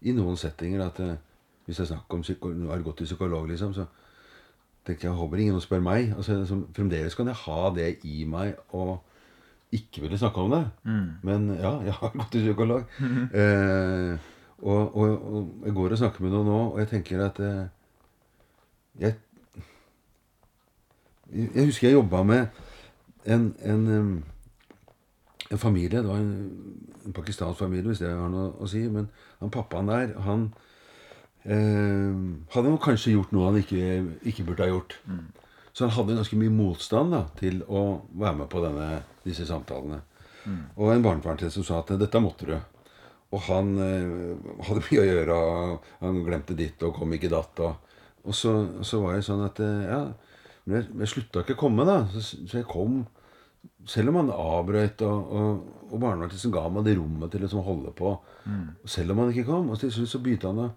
i noen settinger at eh, hvis jeg snakker om psyko, har gått til psykolog, liksom, så tenker jeg håper ingen spør meg. Altså, liksom, fremdeles kan jeg ha det i meg og ikke ville snakke om det. Men ja, jeg har gått til psykolog. eh, og, og, og jeg går og snakker med noen nå, og jeg tenker at eh, jeg jeg husker jeg jobba med en, en, en familie. Det var en, en pakistansk familie, hvis det har noe å si. Men han pappaen der, han eh, hadde kanskje gjort noe han ikke, ikke burde ha gjort. Så han hadde ganske mye motstand da, til å være med på denne, disse samtalene. Og en barnevernstjeneste som sa at 'dette måtte du'. Og han eh, hadde mye å gjøre, og han glemte ditt og kom ikke datt. Og, og så, så var jeg sånn at eh, ja, men jeg, jeg slutta ikke å komme, da. Så, så jeg kom selv om han avbrøt, og, og, og barnevernstjenesten ga meg det rommet til liksom å holde på. Selv om han ikke kom. Og til slutt så begynte han,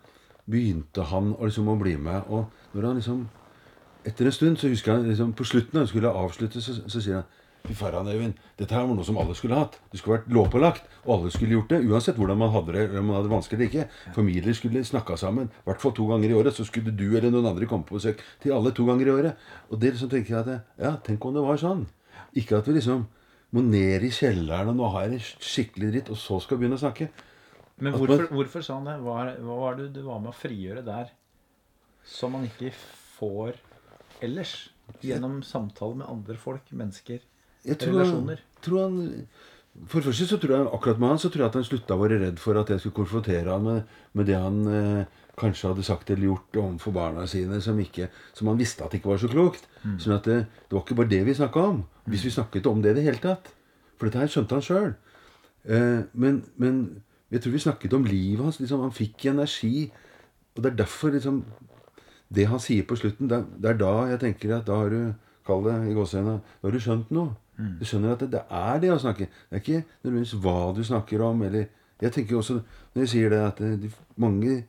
begynte han liksom, å bli med. Og når han liksom Etter en stund så husker jeg liksom, på slutten da han skulle avslutte, så, så sier han Fy faen, Øyvind. Dette her var noe som alle skulle hatt. Det skulle vært lovpålagt. Og alle skulle gjort det. Uansett hvordan man hadde det, om man hadde det vanskelig eller ikke. Familier skulle snakka sammen. I hvert fall to ganger i året. Så skulle du eller noen andre komme på besøk til alle to ganger i året. Og det liksom tenker jeg at Ja, tenk om det var sånn. Ikke at vi liksom må ned i kjelleren, og nå har jeg det skikkelig dritt, og så skal jeg begynne å snakke. Men hvorfor, man- hvorfor sa han det? Hva, hva var det du var med å frigjøre der som man ikke får ellers? Gjennom samtale med andre folk, mennesker, Jeg tror, relasjoner. tror han For det første så tror jeg akkurat med han så tror jeg at han slutta å være redd for at jeg skulle konfrontere han med, med det han eh, kanskje hadde sagt eller gjort overfor barna sine som, ikke, som han visste at ikke var så klokt. Sånn at det, det var ikke bare det vi snakka om. Hvis vi snakket om det i det hele tatt. For dette her skjønte han sjøl. Eh, men, men jeg tror vi snakket om livet hans. Liksom, han fikk energi. Og det er derfor liksom Det han sier på slutten, det, det er da jeg tenker at da har du Kall det i gåseøynene Da har du skjønt noe. Du skjønner at det, det er det å snakke. Det er ikke nødvendigvis hva du snakker om, eller Jeg tenker også, når jeg sier det, at de, mange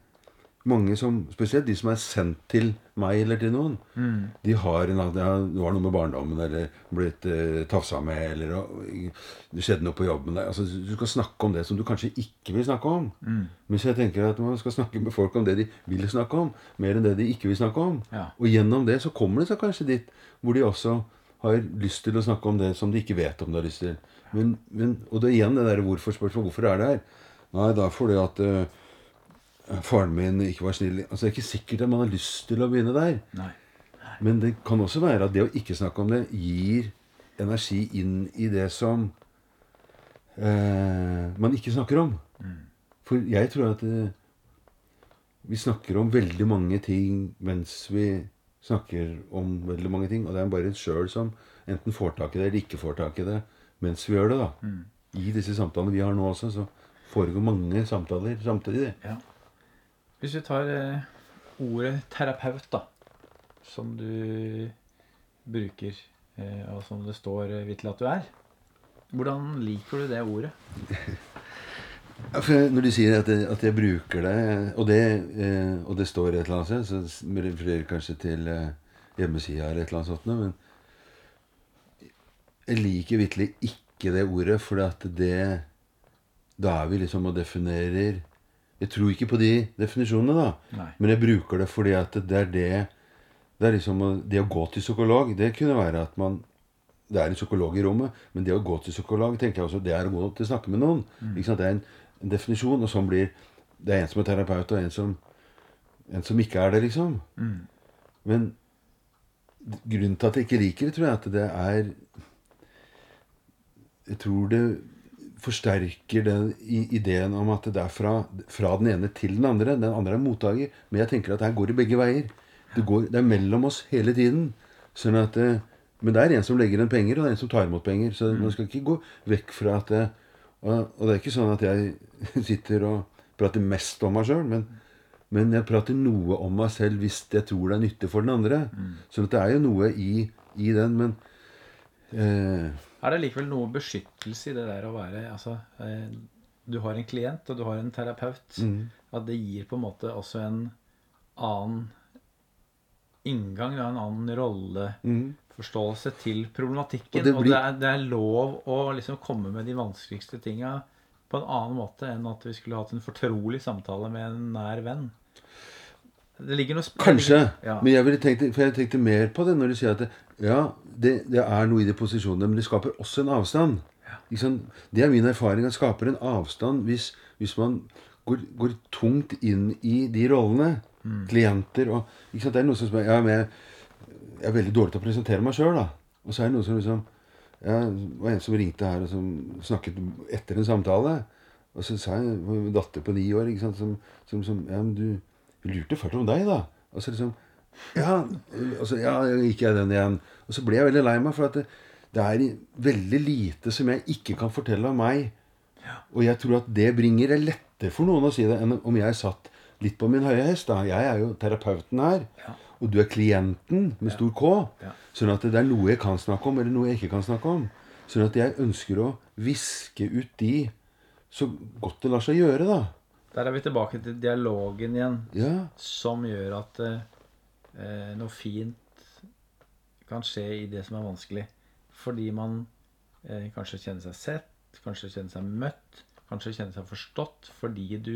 mange som, Spesielt de som er sendt til meg eller til noen, de har en ja, Det var noe med barndommen, eller blitt eh, tafsa med, eller og, det skjedde noe på jobben der. Altså, du skal snakke om det som du kanskje ikke vil snakke om. Mens jeg tenker at man skal snakke med folk om det de vil snakke om, mer enn det de ikke vil snakke om. Ja. Og gjennom det så kommer det seg kanskje dit hvor de også har lyst til å snakke om det som de ikke vet om de har lyst til. Men, men, og det er igjen det der hvorfor-spørsmålet. Hvorfor er det her? Nei, da fordi at uh, faren min ikke var snill. Altså, Det er ikke sikkert at man har lyst til å begynne der. Nei. Men det kan også være at det å ikke snakke om det gir energi inn i det som uh, man ikke snakker om. For jeg tror at uh, vi snakker om veldig mange ting mens vi snakker om veldig mange ting. Og det er bare en sjøl som enten får tak i det eller ikke får tak i det mens vi gjør det. da. I disse samtalene vi har nå også, så foregår mange samtaler samtidig. Ja. Hvis vi tar eh, ordet terapeut, da, som du bruker, eh, og som det står eh, vitterlig at du er, hvordan liker du det ordet? Når du sier at, jeg- at jeg bruker det, og det, eh, og det står et eller annet sted, så refererer kanskje til eh, hjemmesida eller et eller annet sånt, noe, men jeg liker vitterlig ikke det ordet, for at det Da er vi liksom og definerer Jeg tror ikke på de definisjonene, da. Nei. Men jeg bruker det fordi at det er det Det er liksom det å gå til psykolog, det kunne være at man det er en psykolog i rommet, men det å gå til psykolog tenker jeg også, det er å gå til å snakke med noen. Sant? Det er en, en definisjon, og sånn blir Det er en som er terapeut, og en som, en som ikke er det, liksom. Men grunnen til at jeg ikke liker det, tror jeg at det er Jeg tror det forsterker den ideen om at det er fra, fra den ene til den andre. Den andre er mottaker. Men jeg tenker at det her går i begge veier. Det, går, det er mellom oss hele tiden. Sånn at, eh, men det er en som legger igjen penger, og det er en som tar imot penger. Så man skal ikke gå vekk fra at det, og, og det er ikke sånn at jeg sitter og prater mest om meg sjøl, men, men jeg prater noe om meg selv hvis jeg tror det er nytte for den andre. Mm. Så det er jo noe i, i den, men eh, Er det likevel noe beskyttelse i det der å være altså, eh, Du har en klient, og du har en terapeut. At det gir på en måte også en annen inngang, en annen rolleforståelse til problematikken. Og det Og det, er, det er lov å liksom komme med de vanskeligste tinga på en annen måte enn at vi skulle hatt en fortrolig samtale med en nær venn. Det ligger noe Kanskje. Ja. Men jeg tenkte, for jeg tenkte mer på det når du sier at det, ja, det, det er noe i de posisjonene, men det skaper også en avstand. Ja. Det er min erfaring. Det skaper en avstand hvis, hvis man går, går tungt inn i de rollene. Klienter og? Det er noe som ja, men jeg, jeg er veldig dårlig til å presentere meg sjøl. Og så er det noen som liksom ja, Det var en som ringte her og som snakket etter en samtale. Og så sa jeg en datter på ni år ikke sant, som, som, som Ja, men du hun lurte først om deg, da. Og så liksom Ja, og så, ja, gikk jeg den igjen. Og så ble jeg veldig lei meg, for at det, det er veldig lite som jeg ikke kan fortelle om meg. Og jeg tror at det bringer det lettere for noen å si det enn om jeg satt litt på min høye hest. da. Jeg er jo terapeuten her. Og du er klienten med stor K. Sånn at det er noe jeg kan snakke om, eller noe jeg ikke kan snakke om. Sånn at jeg ønsker å viske ut de så godt det lar seg gjøre, da. Der er vi tilbake til dialogen igjen. Ja. som gjør at eh, noe fint kan skje i det som er vanskelig. Fordi man eh, kanskje kjenner seg sett, kanskje kjenner seg møtt, kanskje kjenner seg forstått fordi du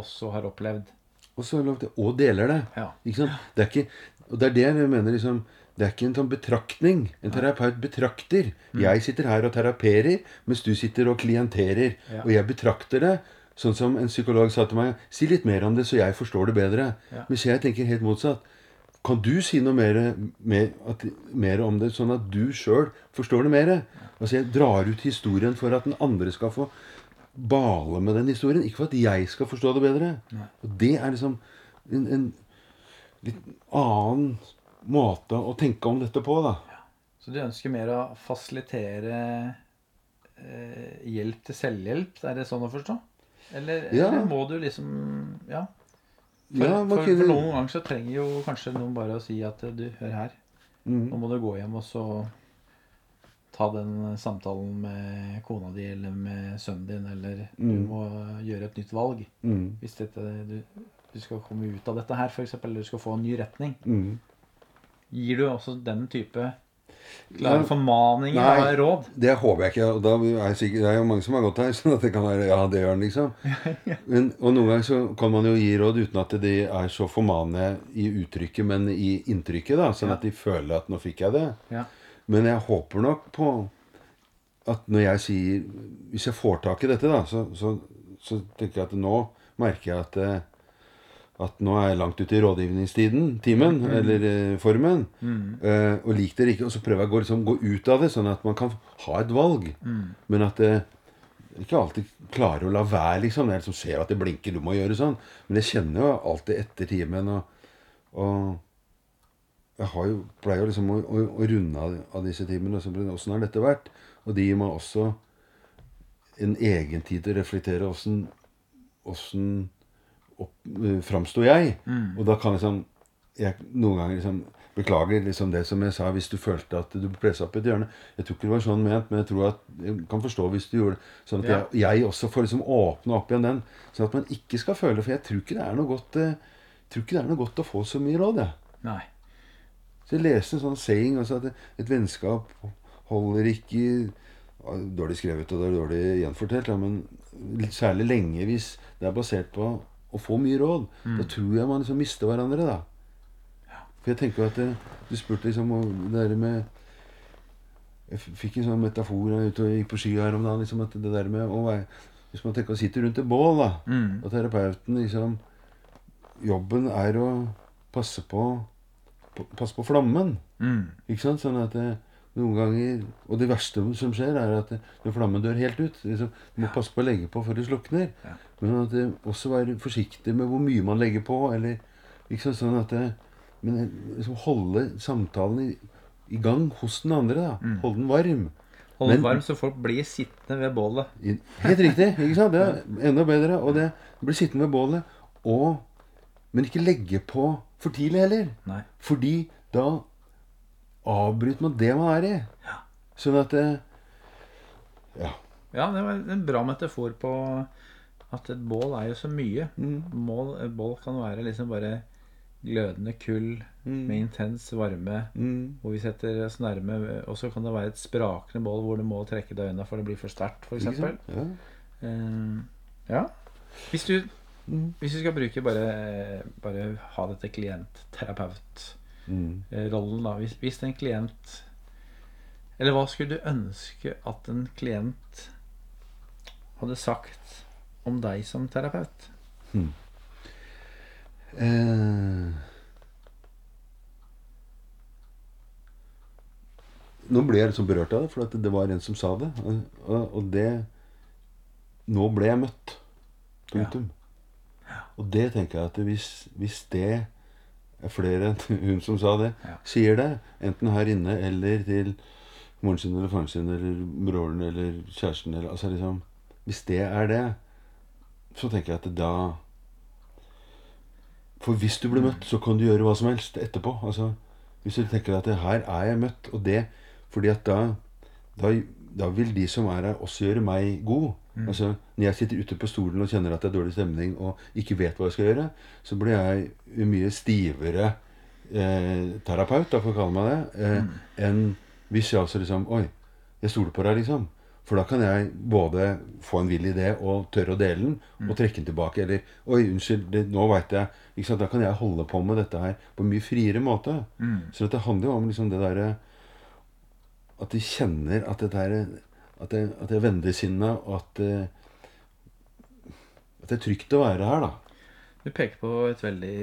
også har opplevd. Og, så, lov til- og deler det. Ja. Ikke sant? Det er ikke, Og det er det jeg mener liksom Det er ikke en sånn betraktning. En terapeut betrakter. Jeg sitter her og teraperer, mens du sitter og klienterer. Ja. Og jeg betrakter det. Sånn som en psykolog sa til meg Si litt mer om det, så jeg forstår det bedre. Ja. Mens jeg tenker helt motsatt. Kan du si noe mer, mer, at, mer om det, sånn at du sjøl forstår det mer? Altså Jeg drar ut historien for at den andre skal få bale med den historien. Ikke for at jeg skal forstå det bedre. Og det er liksom en, en litt annen måte å tenke om dette på, da. Så du ønsker mer å fasilitere eh, hjelp til selvhjelp? Er det sånn å forstå? Eller, Ja. eller må du liksom Ja. For, Ja, for, for noen ganger så trenger jo kanskje noen bare å si at du, hør her. Mm. Nå må du gå hjem og så ta den samtalen med kona di eller med sønnen din, eller du Mm. må gjøre et nytt valg. Mm. Hvis dette, du, du skal komme ut av dette her, f.eks., eller du skal få en ny retning. Mm. Gir du også den type klare formaninger Nei. og råd? Det håper jeg ikke. og da er sikkert, Det er jo mange som har gått her, så det kan være ja, det gjør den, liksom. Men, og noen ganger så kan man jo gi råd uten at de er så formanende i uttrykket, men i inntrykket. da, Sånn Ja. at de føler at 'nå fikk jeg det'. Ja. Men jeg håper nok på at når jeg sier Hvis jeg får tak i dette, da, så, så, så tenker jeg at nå merker jeg at eh, at nå er jeg langt ute i rådgivningstiden, timen, eller eh, formen. Eh, og lik det ikke. Og så prøver jeg å gå, liksom, gå ut av det, sånn at man kan ha et valg. Men at det ikke alltid klarer å la være, liksom. Jeg liksom ser at det blinker, du må gjøre sånn. Men jeg kjenner jo alltid etter timen. Og, og jeg har jo, pleier jo liksom å, å, å runde av, av disse timene. Åssen har dette vært? Og de gir meg også en egen tid til å reflektere åssen uh, framsto jeg? Og da kan liksom jeg noen ganger liksom Beklager liksom det som jeg sa, hvis du følte at du ble pressa opp i et hjørne. Jeg tror ikke det var sånn ment, men jeg tror at jeg kan forstå hvis du gjorde det. Sånn at Ja. jeg, jeg også får liksom åpne opp igjen den. Sånn at man ikke skal føle For jeg tror ikke det er noe godt eh, tror ikke det er noe godt å få så mye råd, jeg. Nei. Så jeg leste en sånn saying altså at et vennskap holder ikke Dårlig skrevet og det er dårlig gjenfortalt, ja, men særlig lenge hvis det er basert på å få mye råd. Da tror jeg man liksom mister hverandre, da. For jeg tenker at det, Du spurte liksom om det der med Jeg fikk en sånn metafor jeg ute og gikk på ski her om dagen. liksom at det der med å være Hvis man tenker å sitte rundt et bål, da, Mm. og terapeuten liksom Jobben er å passe på Passe på flammen. Mm. Ikke sant? Sånn at det, noen ganger Og det verste som skjer, er at det, når flammen dør helt ut liksom, Du må passe på å legge på før det slukner. Ja. Men at det, også være forsiktig med hvor mye man legger på. Eller, ikke sant? Sånn at det, Men liksom holde samtalen i, i gang hos den andre. da Holde den varm. Hold den varm så folk blir sittende ved bålet. I- Helt riktig. ikke sant? Det er enda bedre. Og det blir sittende ved bålet. Og, men ikke legge på for tidlig heller. Nei. Fordi da avbryter man det man er i. Sånn at det, Ja. Ja, det var en bra metafor på at et bål er jo så mye. Mm. Mål, et bål kan være liksom bare glødende kull med intens varme. Mm. Hvor vi setter oss nærme Og så kan det være et sprakende bål hvor du må trekke deg unna for det blir for sterkt, f.eks. Ja. Uh, ja. Hvis du, Mm. hvis vi skal bruke bare, bare ha dette klient-terapeut-rollen, Mm. da. Hvis, hvis en klient Eller hva skulle du ønske at en klient hadde sagt om deg som terapeut? Eh, nå ble jeg liksom berørt av det, for det var en som sa det. Og, og- det Nå ble jeg møtt. Punktum. Og det tenker jeg at hvis, hvis det er flere enn hun som sa det, Ja. sier det, enten her inne eller til moren sin eller faren sin eller broren eller kjæresten eller altså liksom, Hvis det er det, så tenker jeg at da For hvis du blir møtt, så kan du gjøre hva som helst etterpå. Altså, hvis du tenker at her er jeg møtt, og det fordi at da, da, da vil de som er her, også gjøre meg god. Altså, Når jeg sitter ute på stolen og kjenner at det er dårlig stemning og ikke vet hva jeg skal gjøre, så blir jeg mye stivere eh, terapeut, da, får jeg kalle meg det, eh, enn hvis jeg altså liksom Oi, jeg stoler på deg, liksom. For da kan jeg både få en vill idé og tørre å dele den, og trekke den tilbake. Eller Oi, unnskyld, det, nå veit jeg ikke sant? Da kan jeg holde på med dette her på en mye friere måte. Så det handler jo om liksom det derre At de kjenner at dette er At jeg, at jeg er vennligsinna, og at det, at det er trygt å være her, da. Du peker på et veldig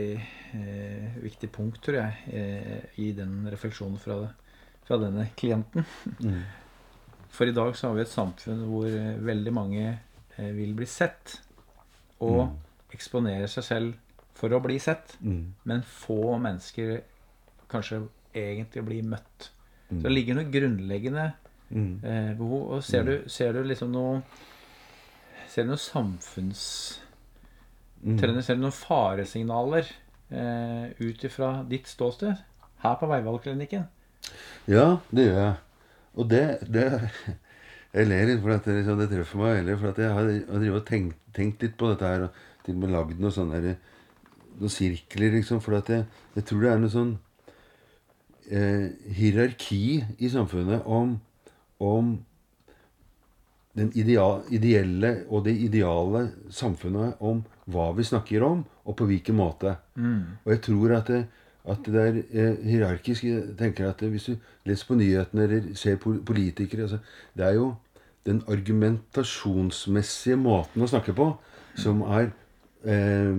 eh, viktig punkt, tror jeg, eh, i den refleksjonen fra, fra denne klienten. Mm. For i dag så har vi et samfunn hvor eh, veldig mange eh, vil bli sett. Og Mm. eksponere seg selv for å bli sett. Mm. Men få mennesker kanskje egentlig blir møtt. Mm. Så det ligger noe grunnleggende Mm. eh, behov. Og ser du, ser du liksom noe Ser du noen samfunns... Mm. Ser du noen faresignaler eh, ut ifra ditt ståsted her på Veivalgklinikken? Ja, det gjør jeg. Og det, det Jeg ler litt for at det, liksom, det treffer meg veldig. For at jeg har, har tenkt, tenkt litt på dette her. Og til og med lagd noen sånne der, noen sirkler, liksom. For at jeg, jeg tror det er noe sånn eh, hierarki i samfunnet om, om den ideelle og det ideale samfunnet om hva vi snakker om, og på hvilken måte. Og jeg tror at det, at det er eh, hierarkisk. Jeg tenker at det, Hvis du leser på nyhetene eller ser politikere altså, Det er jo den argumentasjonsmessige måten å snakke på som er eh,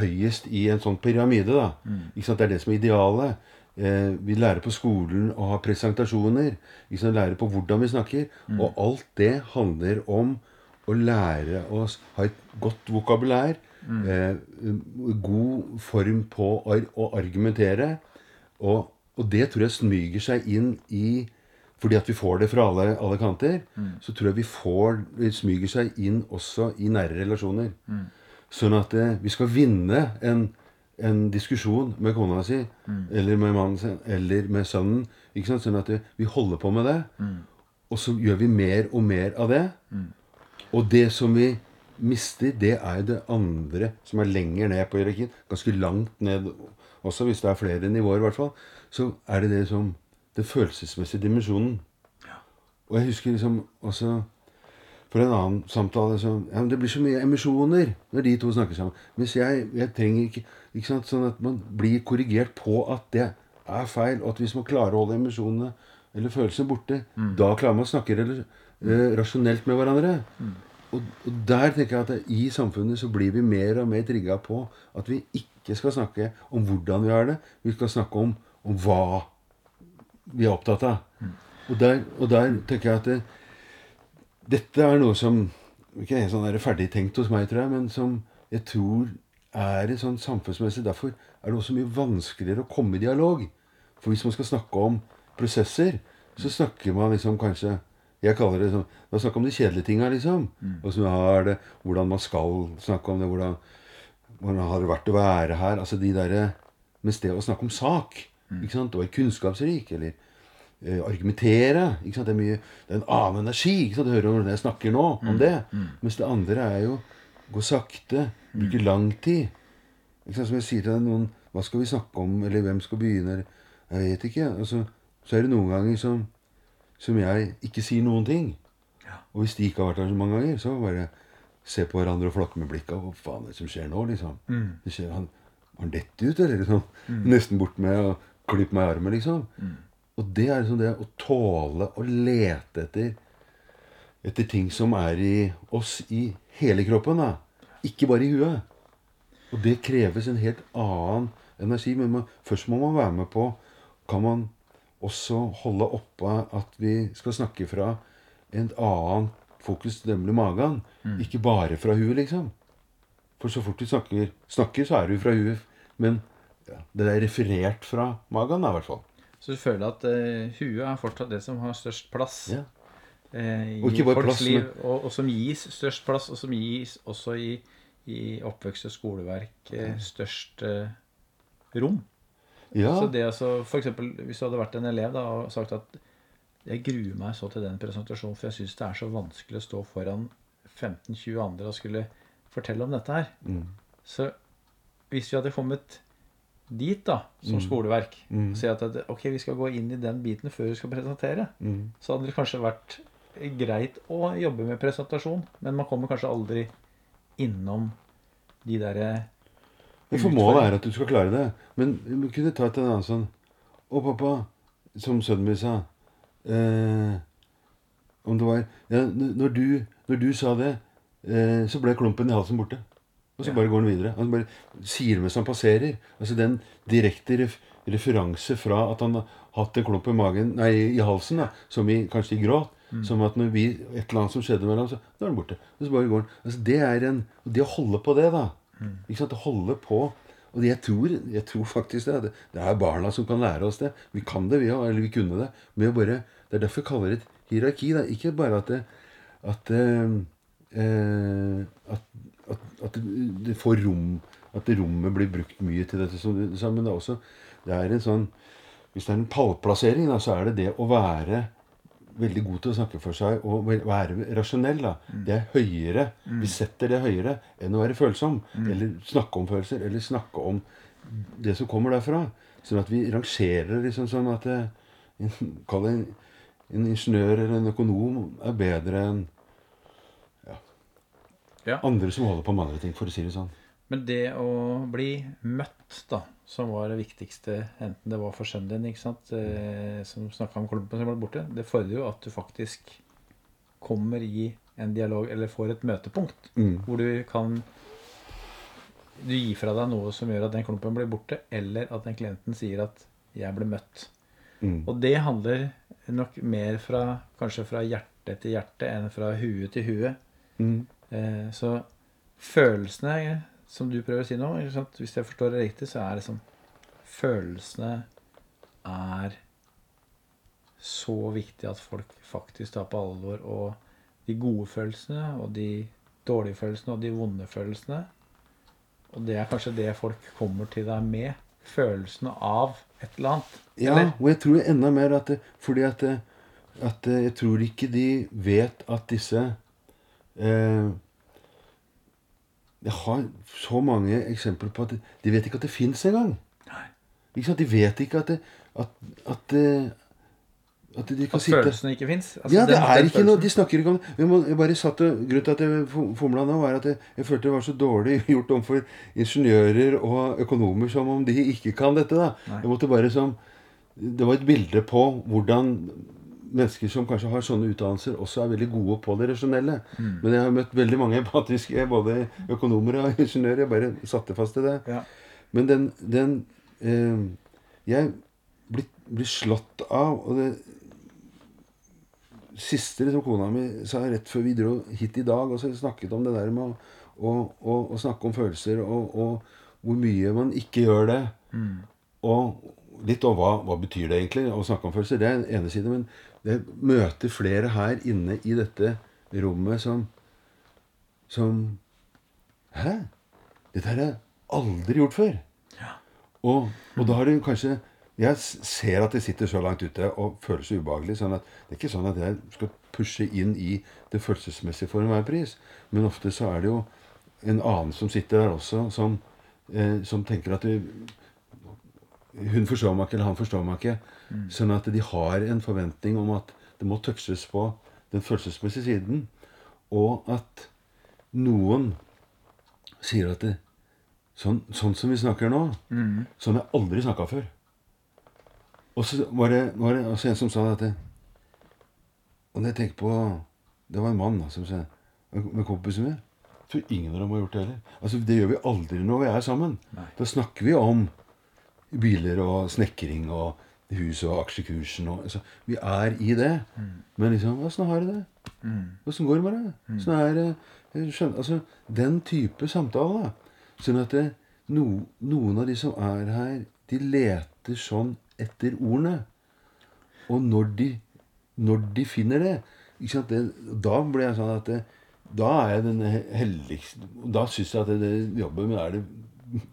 høyest i en sånn pyramide. da. Sant? Det er det som er idealet. Eh, vi lærer på skolen å ha presentasjoner. Liksom lærer på hvordan vi snakker. Og alt det handler om å lære oss ha et godt vokabulær. Eh, god form på å ar- å argumentere. Og, og det tror jeg smyger seg inn i Fordi at vi får det fra alle, alle kanter, så tror jeg vi får smyger seg inn også i nære relasjoner. Sånn at eh, vi skal vinne en, en diskusjon med kona si, eller med mannen sin, eller med sønnen. Ikke sant? Sånn at vi holder på med det. Og så gjør vi mer og mer av det. Og det som vi mister, det er det andre som er lenger ned på hierarkien. Ganske langt ned også, hvis det er flere nivåer, i hvert fall. Så er det det som Den følelsesmessige dimensjonen. Og jeg husker liksom også for en annen samtale så, ja, men Det blir så mye emisjoner når de to snakker sammen. Mens jeg, jeg trenger ikke ikke sant, Sånn at man blir korrigert på at det er feil. Og at hvis man klarer å holde emisjonene eller følelsene borte, da klarer man å snakke eller, eh, rasjonelt med hverandre. Og, og der tenker jeg at det, i samfunnet så blir vi mer og mer trigga på at vi ikke skal snakke om hvordan vi har det. Vi skal snakke om, om hva vi er opptatt av. Og, der, og der tenker jeg at det, dette er noe som ikke er sånn ferdigtenkt hos meg, tror jeg, men som jeg tror er sånn samfunnsmessig. Derfor er det også mye vanskeligere å komme i dialog. For hvis man skal snakke om prosesser, så snakker man liksom kanskje Jeg kaller det sånn Man snakker om de kjedelige tinga, liksom. Vi det, hvordan man skal snakke om det, hvordan, hvordan har det vært å være her? Altså de der, Mens det å snakke om sak, ikke sant, og være kunnskapsrik, eller eh, argumentere ikke sant? Det er mye Det er en annen energi. ikke sant? Du hører hvordan jeg snakker nå om det. Mens det andre er jo gå sakte, bruke lang tid. Ikke sant? Som jeg sier til deg, noen Hva skal vi snakke om, eller hvem skal begynne? Jeg vet ikke. Altså, så er det noen ganger som, som jeg ikke sier noen ting. Og hvis de ikke har vært der så mange ganger, så bare se på hverandre og flokke med blikket. Hva faen er det som skjer nå, liksom? Det skjer, han, han detter ut, eller? Liksom, Nesten bort med og klippe meg i armen, liksom. Og det er liksom det å tåle å lete etter etter ting som er i oss i hele kroppen. da. Ikke bare i huet. Og det kreves en helt annen energi. Men man, først må man være med på Kan man også holde oppe at vi skal snakke fra en annen fokus, nemlig magen. Ikke bare fra huet, liksom. For så fort vi snakker, snakker så er du fra huet. Men ja, det er referert fra magen, da, i hvert fall. Så du føler at eh, huet er fortsatt det som har størst plass Ja. eh, i og folks plass, liv, og, og som gis størst plass, og som gis også i, i oppvekst og skoleverk eh, størst eh, rom. Ja. Så det altså, for eksempel, Hvis du hadde vært en elev da, og sagt at jeg gruer meg så til den presentasjonen, for jeg syns det er så vanskelig å stå foran 15-20 andre og skulle fortelle om dette her. Mm. Så hvis vi hadde kommet dit da, som skoleverk, og si at ok, vi skal gå inn i den biten før vi skal presentere, Mm. så hadde det kanskje vært greit å jobbe med presentasjon, men man kommer kanskje aldri innom de derre Hvorfor må målet er at du skal klare det. Men vi kunne ta et annet sånn Å, pappa, som sønnen min sa eh, Om det var ja, når, du, når du sa det, eh, så ble klumpen i halsen borte. Og så bare går han videre. Han bare sier mens han passerer. Altså den direkte ref referanse fra at han har hatt en klump i magen, nei, i halsen, da, som i, kanskje i gråt. Som at når vi, et eller annet som skjedde mellom oss, så nå er han borte. Og så bare går han. Altså det er en, og det å holde på det, da. Ikke sant? Å holde på. Og jeg tror, jeg tror faktisk det. Det, er barna som kan lære oss det. Vi kan det, vi òg. Eller vi kunne det. Men å bare, det er derfor jeg kaller det et hierarki. Da. Ikke bare at det, at, eh, eh, at, at, at det, får rom At rommet blir brukt mye til dette. Som du sa, men det er også det er en sånn Hvis det er en pallplassering, da, så er det det å være veldig god til å snakke for seg og være rasjonell. da. Det er høyere. Vi setter det høyere enn å være følsom. Eller snakke om følelser. Eller snakke om det som kommer derfra. Sånn at vi rangerer liksom sånn at det, Kall det en, en ingeniør eller en økonom er bedre enn Ja. andre som holder på med andre ting, for å si det sånn. Men det å bli møtt, da, som var det viktigste, enten det var for sønnen din, ikke sant, eh, som snakka om klumpen som ble borte, det fordrer jo at du faktisk kommer i en dialog, eller får et møtepunkt, Mm. hvor du kan Du gir fra deg noe som gjør at den klumpen blir borte, eller at den klienten sier at 'jeg ble møtt'. Mm. Og det handler nok mer fra kanskje fra hjerte til hjerte enn fra hue til hue. Mm. Eh, så følelsene, som du prøver å si nå, hvis jeg forstår det riktig, så er det sånn Følelsene er så viktig at folk faktisk tar på alvor. Og de gode følelsene og de dårlige følelsene og de vonde følelsene. Og det er kanskje det folk kommer til deg med. Følelsene av et eller annet. Ja, Eller? og jeg tror enda mer at det, Fordi at, det, at det, jeg tror ikke de vet at disse eh, Jeg har så mange eksempler på at de, vet ikke at det fins engang. Ikke? De vet ikke at det, at, at, eh, at de kan At sitte følelsene ikke fins. ja, det er ikke noe De snakker ikke om det. Jeg, må, jeg bare satt og, Grunnen til at jeg fomla nå, var at jeg, jeg følte det var så dårlig gjort overfor ingeniører og økonomer som om de ikke kan dette. da. Nei. Jeg måtte bare som Det var et bilde på hvordan mennesker som kanskje har sånne utdannelser, også er veldig gode på det rasjonelle. Men jeg har møtt veldig mange empatiske både økonomer og ingeniører. Jeg bare satte fast i det. Ja. Men den, den eh, Jeg blir, blir slått av Og det siste liksom, kona mi sa rett før vi dro hit i dag, og så snakket om det der med å, å, å, å snakke om følelser, og, og hvor mye man ikke gjør det. Og litt om hva, hva betyr det egentlig å snakke om følelser. Det er en ene side. Men jeg møter flere her inne i dette rommet som som Hæ? Dette har jeg aldri gjort før. Og, og da har du kanskje Jeg ser at jeg sitter så langt ute og føler så ubehagelig. sånn at Det er ikke sånn at jeg skal pushe inn i det følelsesmessige for enhver pris. Men ofte så er det jo en annen som sitter der også, som, eh, som tenker at du, hun forstår meg ikke, eller han forstår meg ikke. Sånn at de har en forventning om at det må touches på den følelsesmessige siden. Og at noen sier at det, sånn, sånn som vi snakker nå, sånn har jeg aldri snakka før. Og så var det, var det en som sa dette det, Og når jeg tenker på Det var en mann som sa med kompisen min. Jeg tror ingen av dem har gjort det heller. Altså, Det gjør vi aldri når vi er sammen. Nei. Da snakker vi om biler og snekring og hus og aksjekursen og altså, Vi er i det. Men liksom Åssen har du det? Åssen går det med deg? Sånn er det skjønner, altså, Den type samtale. da. Sånn at det, no, noen av de som er her, de leter sånn etter ordene. Og når de, når de finner det, det Da blir jeg sånn at det, da er jeg den heldigste Da syns jeg at det, det jobben min er det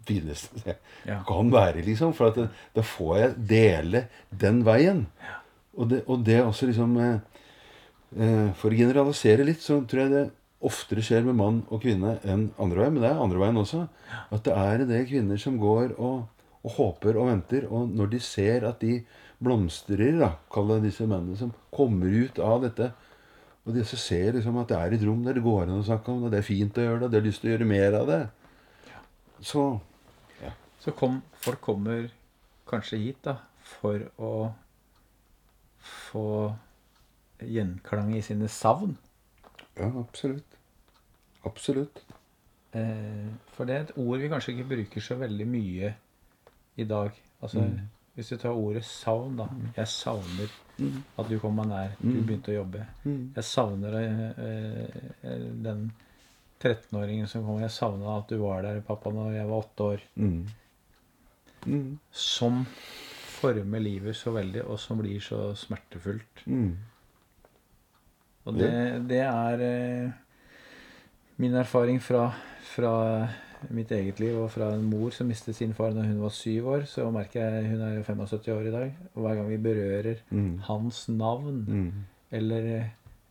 fineste jeg Ja. kan være, liksom. For at det, da får jeg dele den veien. Og det, og det også liksom eh, eh, For å generalisere litt, så tror jeg det oftere skjer med mann og kvinne enn andre veien. Men det er andre veien også. At det er det kvinner som går og, og håper og venter. Og når de ser at de blomstrer, da, kall det disse mennene som kommer ut av dette Og de ser liksom at det er et rom der det går an å snakke om det, det er fint å gjøre det, de har lyst til å gjøre mer av det. Så Så kom, folk kommer kanskje hit da, for å få gjenklang i sine savn. ja, absolutt. Absolutt. Eh, for det er et ord vi kanskje ikke bruker så veldig mye i dag. Altså, Hvis du tar ordet savn, da. Jeg savner at du kom meg nær. Du begynte å jobbe. Jeg savner eh, eh, den 13-åringen som kom. Jeg savna at du var der, pappa, når jeg var åtte år. Mm. Mm. Som former livet så veldig, og som blir så smertefullt. Mm. Og det, det er eh, min erfaring fra, fra mitt eget liv og fra en mor som mistet sin far når hun var syv år. Så merker jeg Hun er jo 75 år i dag. Og hver gang vi berører Mm. hans navn Mm.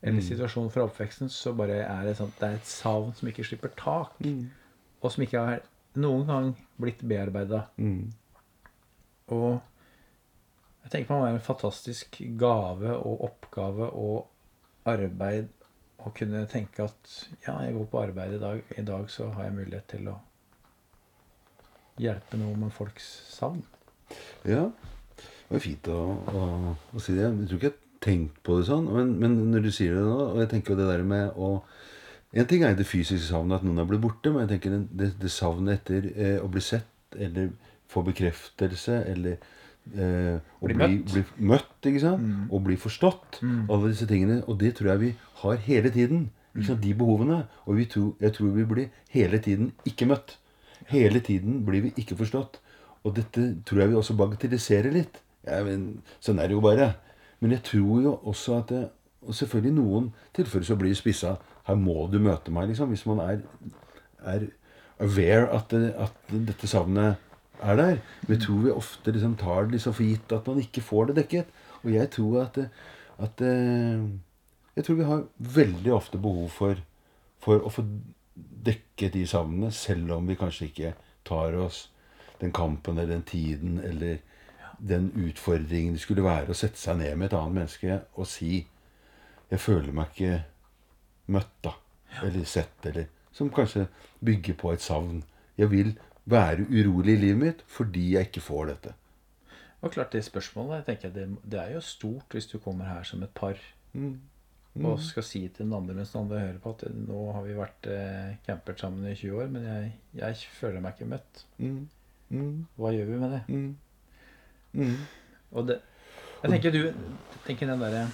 Eller, eller situasjonen fra oppveksten, så bare er det sånn det er et savn som ikke slipper tak. Mm. Og som ikke har noen gang blitt bearbeida. Mm. Og jeg tenker på det er en fantastisk gave og oppgave og arbeid å kunne tenke at ja, jeg går på arbeid i dag. I dag så har jeg mulighet til å hjelpe noe med folks savn. Ja. Det var fint å, å, å si det. Jeg tror ikke jeg tenkt på det sånn, men, men når du sier det nå Og jeg tenker jo det der med å En ting er det fysiske savnet, at noen er blitt borte, men jeg tenker det, det, savnet etter eh, å bli sett, eller få bekreftelse, eller eh, å Bli bli, møtt. bli møtt, ikke sant? Og bli forstått. Alle disse tingene. Og det tror jeg vi har hele tiden. Ikke sant? De behovene. Og vi tror, jeg tror vi blir hele tiden ikke møtt. Hele tiden blir vi ikke forstått. Og dette tror jeg vi også bagatelliserer litt. Ja, men, sånn er det jo bare. Men jeg tror jo også at det, Og selvfølgelig i noen tilfeller så blir spissa. Her må du møte meg, liksom. Hvis man er, er aware at, det, at dette savnet er der. Men jeg tror vi ofte liksom tar det liksom for gitt at man ikke får det dekket. Og jeg tror at, at det- Jeg tror vi har veldig ofte behov for, for å få dekket de savnene, selv om vi kanskje ikke tar oss den kampen eller den tiden eller den utfordringen det skulle være å sette seg ned med et annet menneske og si 'Jeg føler meg ikke møtt', da. Eller sett, eller Som kanskje bygger på et savn. Jeg vil være urolig i livet mitt fordi jeg ikke får dette. Og klart det spørsmålet jeg tenker det, det er jo stort hvis du kommer her som et par og skal si til den andre mens den andre hører på at nå har vi vært eh, campert sammen i 20 år, men jeg, jeg føler meg ikke møtt. Mm. Mm. Hva gjør vi med det? Mm. Og det Jeg tenker du tenker den derre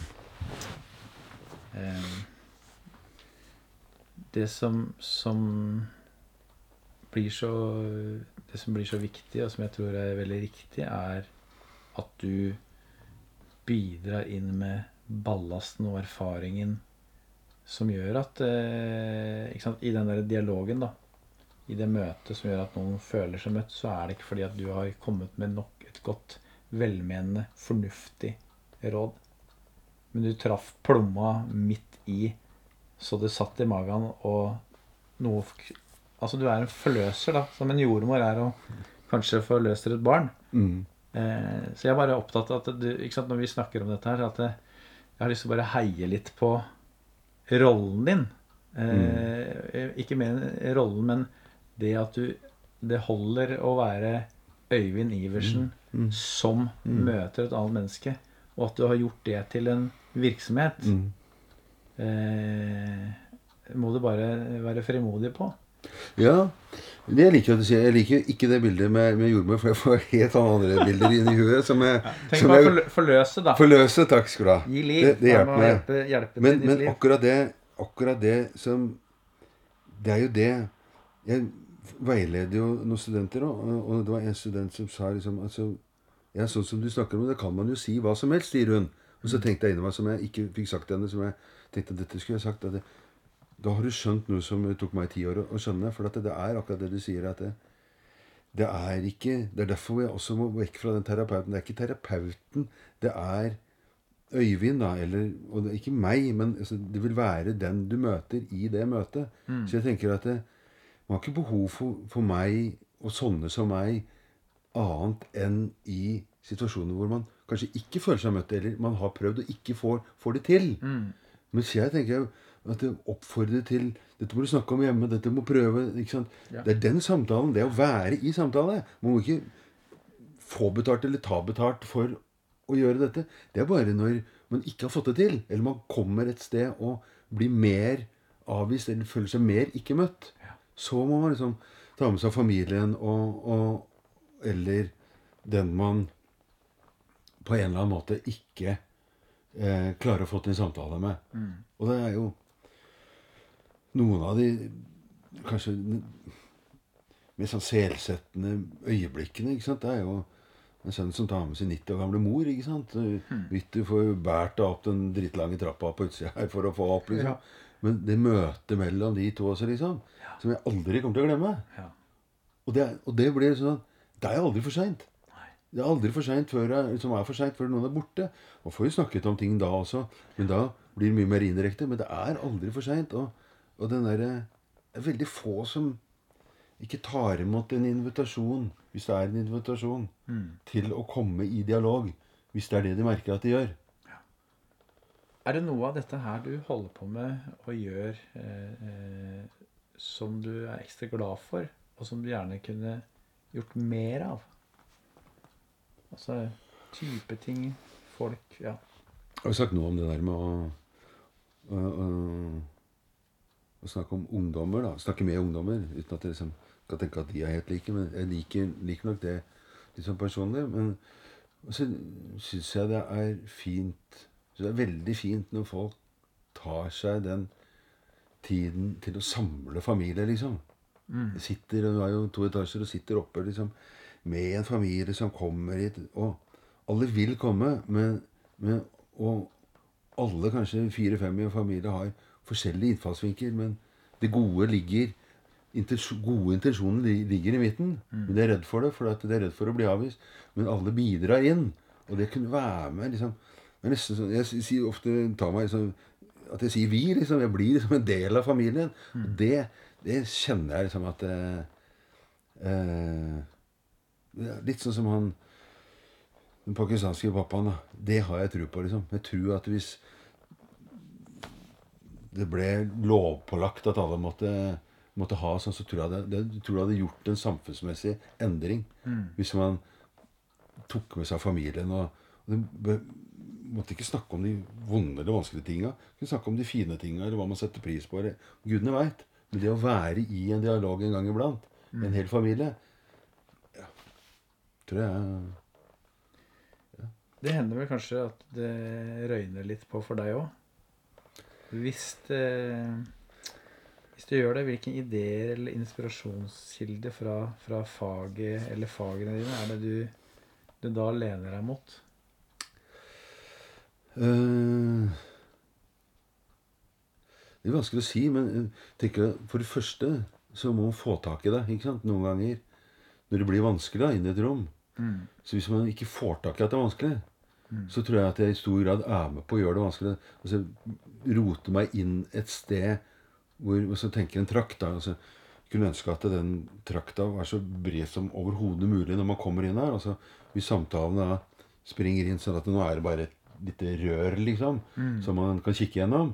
eh, Det som, som blir så Det som blir så viktig, og som jeg tror er veldig riktig, er at du bidrar inn med ballasten og erfaringen som gjør at eh, sant, I den der dialogen, da, i det møtet som gjør at noen føler seg møtt, så er det ikke fordi at du har kommet med nok et godt, velmenende, fornuftig råd. Men du traff plomma midt i, så det satt i magen, og noe Altså, du er en forløser, da, som en jordmor er å kanskje forløser et barn. Mm. Eh, så jeg er bare opptatt av at du, sant, når vi snakker om dette her, at jeg har lyst til å bare heie litt på rollen din. Eh, Ikke mer rollen, men det at du Det holder å være Øyvind Iversen som møter et annet menneske, og at du har gjort det til en virksomhet, Mm. eh, må du bare være frimodig på. Ja. Det jeg liker sier. Jeg liker ikke det bildet med, med jordmor, for jeg får helt andre bilder inni i huet som jeg, Tenk som jeg forløse, da. Forløse. Takk skal du ha. Gi liv. Det, det hjelper meg. hjelpe, hjelpe Men, men akkurat det Akkurat det som Det er jo det Jeg veileder jo noen studenter òg, og det var en student som sa liksom altså, Ja, sånn som du snakker om det, kan man jo si hva som helst, sier hun. Og så tenkte jeg inni meg, som jeg ikke fikk sagt til henne, som jeg tenkte at dette skulle jeg sagt det, Da har du skjønt noe som tok meg ti år å, å skjønne. For det, det er akkurat det du sier, at det, det er ikke Det er derfor jeg også må vekk fra den terapeuten. Det er ikke terapeuten. Det er Øyvind, da, eller Og det er ikke meg, men altså, det vil være den du møter i det møtet. Så jeg tenker at det, man har ikke behov for, for meg og sånne som meg annet enn i situasjoner hvor man kanskje ikke føler seg møtt, eller man har prøvd og ikke får, får det til. Mens jeg tenker at det oppfordrer til Dette må du snakke om hjemme. Dette må prøve. ikke sant? Ja. Det er den samtalen. Det å være i samtale. Man må ikke få betalt eller ta betalt for å gjøre dette. Det er bare når man ikke har fått det til, eller man kommer et sted og blir mer avvist eller føler seg mer ikke møtt. Så må man liksom ta med seg familien og, og eller den man på en eller annen måte ikke eh, klarer å få til en samtale med. Og det er jo noen av de kanskje mest sånn selsettende øyeblikkene. ikke sant? Det er jo en sønn som tar med sin 90 år gamle mor. ikke sant? Vittu får båret opp den drittlange trappa på utsida her for å få opp. liksom. Men det møtet mellom de to også, liksom, som jeg aldri kommer til å glemme. Ja. Og det, og det blir sånn Det er aldri for seint. Det er aldri for seint før, jeg- som for sent før noen er borte. Man får jo snakket om ting da også, men da blir det mye mer indirekte. Men det er aldri for seint. Og, og den derre Det er veldig få som ikke tar imot en invitasjon, hvis det er en invitasjon, til å komme i dialog. Hvis det er det de merker at de gjør. Er det noe av dette her du holder på med og gjør eh, eh, som du er ekstra glad for, og som du gjerne kunne gjort mer av? Altså type ting, folk Ja. Jeg har sagt noe om det der med å, å, å, å snakke om ungdommer. da, Snakke med ungdommer. Uten at jeg liksom skal tenke at de er helt like. Men jeg liker, liker nok det liksom personlig. Men så syns jeg det er fint Det er veldig fint når folk tar seg den tiden til å samle familie, liksom. Sitter, og Du har jo to etasjer og sitter oppe liksom, med en familie som kommer hit. Og alle vil komme, men, men, og alle, kanskje fire-fem i en familie, har forskjellige innfallsvinkel. Men det gode ligger Gode intensjoner ligger i midten. Men de er redd for det, for at de er redd for å bli avvist. Men alle bidrar inn. Og det kunne være med liksom, er nesten sånn, Jeg sier ofte ta meg liksom, at jeg sier vi. liksom, Jeg blir liksom en del av familien. Og det, det kjenner jeg liksom at eh, eh, Litt sånn som han den pakistanske pappaen. da. Det har jeg tro på. liksom. Jeg tror at hvis det ble lovpålagt at alle måtte, måtte ha sånn, så tror jeg det, det, tror det hadde gjort en samfunnsmessig endring. Hvis man tok med seg familien. og, og det måtte ikke snakke om de vonde eller vanskelige tinga. Kunne snakke om de fine tinga, eller hva man setter pris på. Eller, Gudene veit. Men det å være i en dialog en gang iblant, en hel familie, ja, tror jeg Det hender vel kanskje at det røyner litt på for deg òg? Hvis det Hvis du gjør det, hvilke ideer eller inspirasjonskilder fra, fra faget eller fagene dine er det du, du da lener deg mot? Eh, det er vanskelig å si, men jeg tenker for det første så må man få tak i det. ikke sant? Noen ganger når det blir vanskelig da, inne i et rom. Så hvis man ikke får tak i at det er vanskelig, så tror jeg at jeg i stor grad er med på å gjøre det vanskelig. Altså rote meg inn et sted hvor og så tenker en trakt. da, altså kunne ønske at den trakta var så bred som overhodet mulig når man kommer inn her. altså Hvis samtalen da springer inn sånn at nå er det bare lite rør, liksom, som man kan kikke gjennom.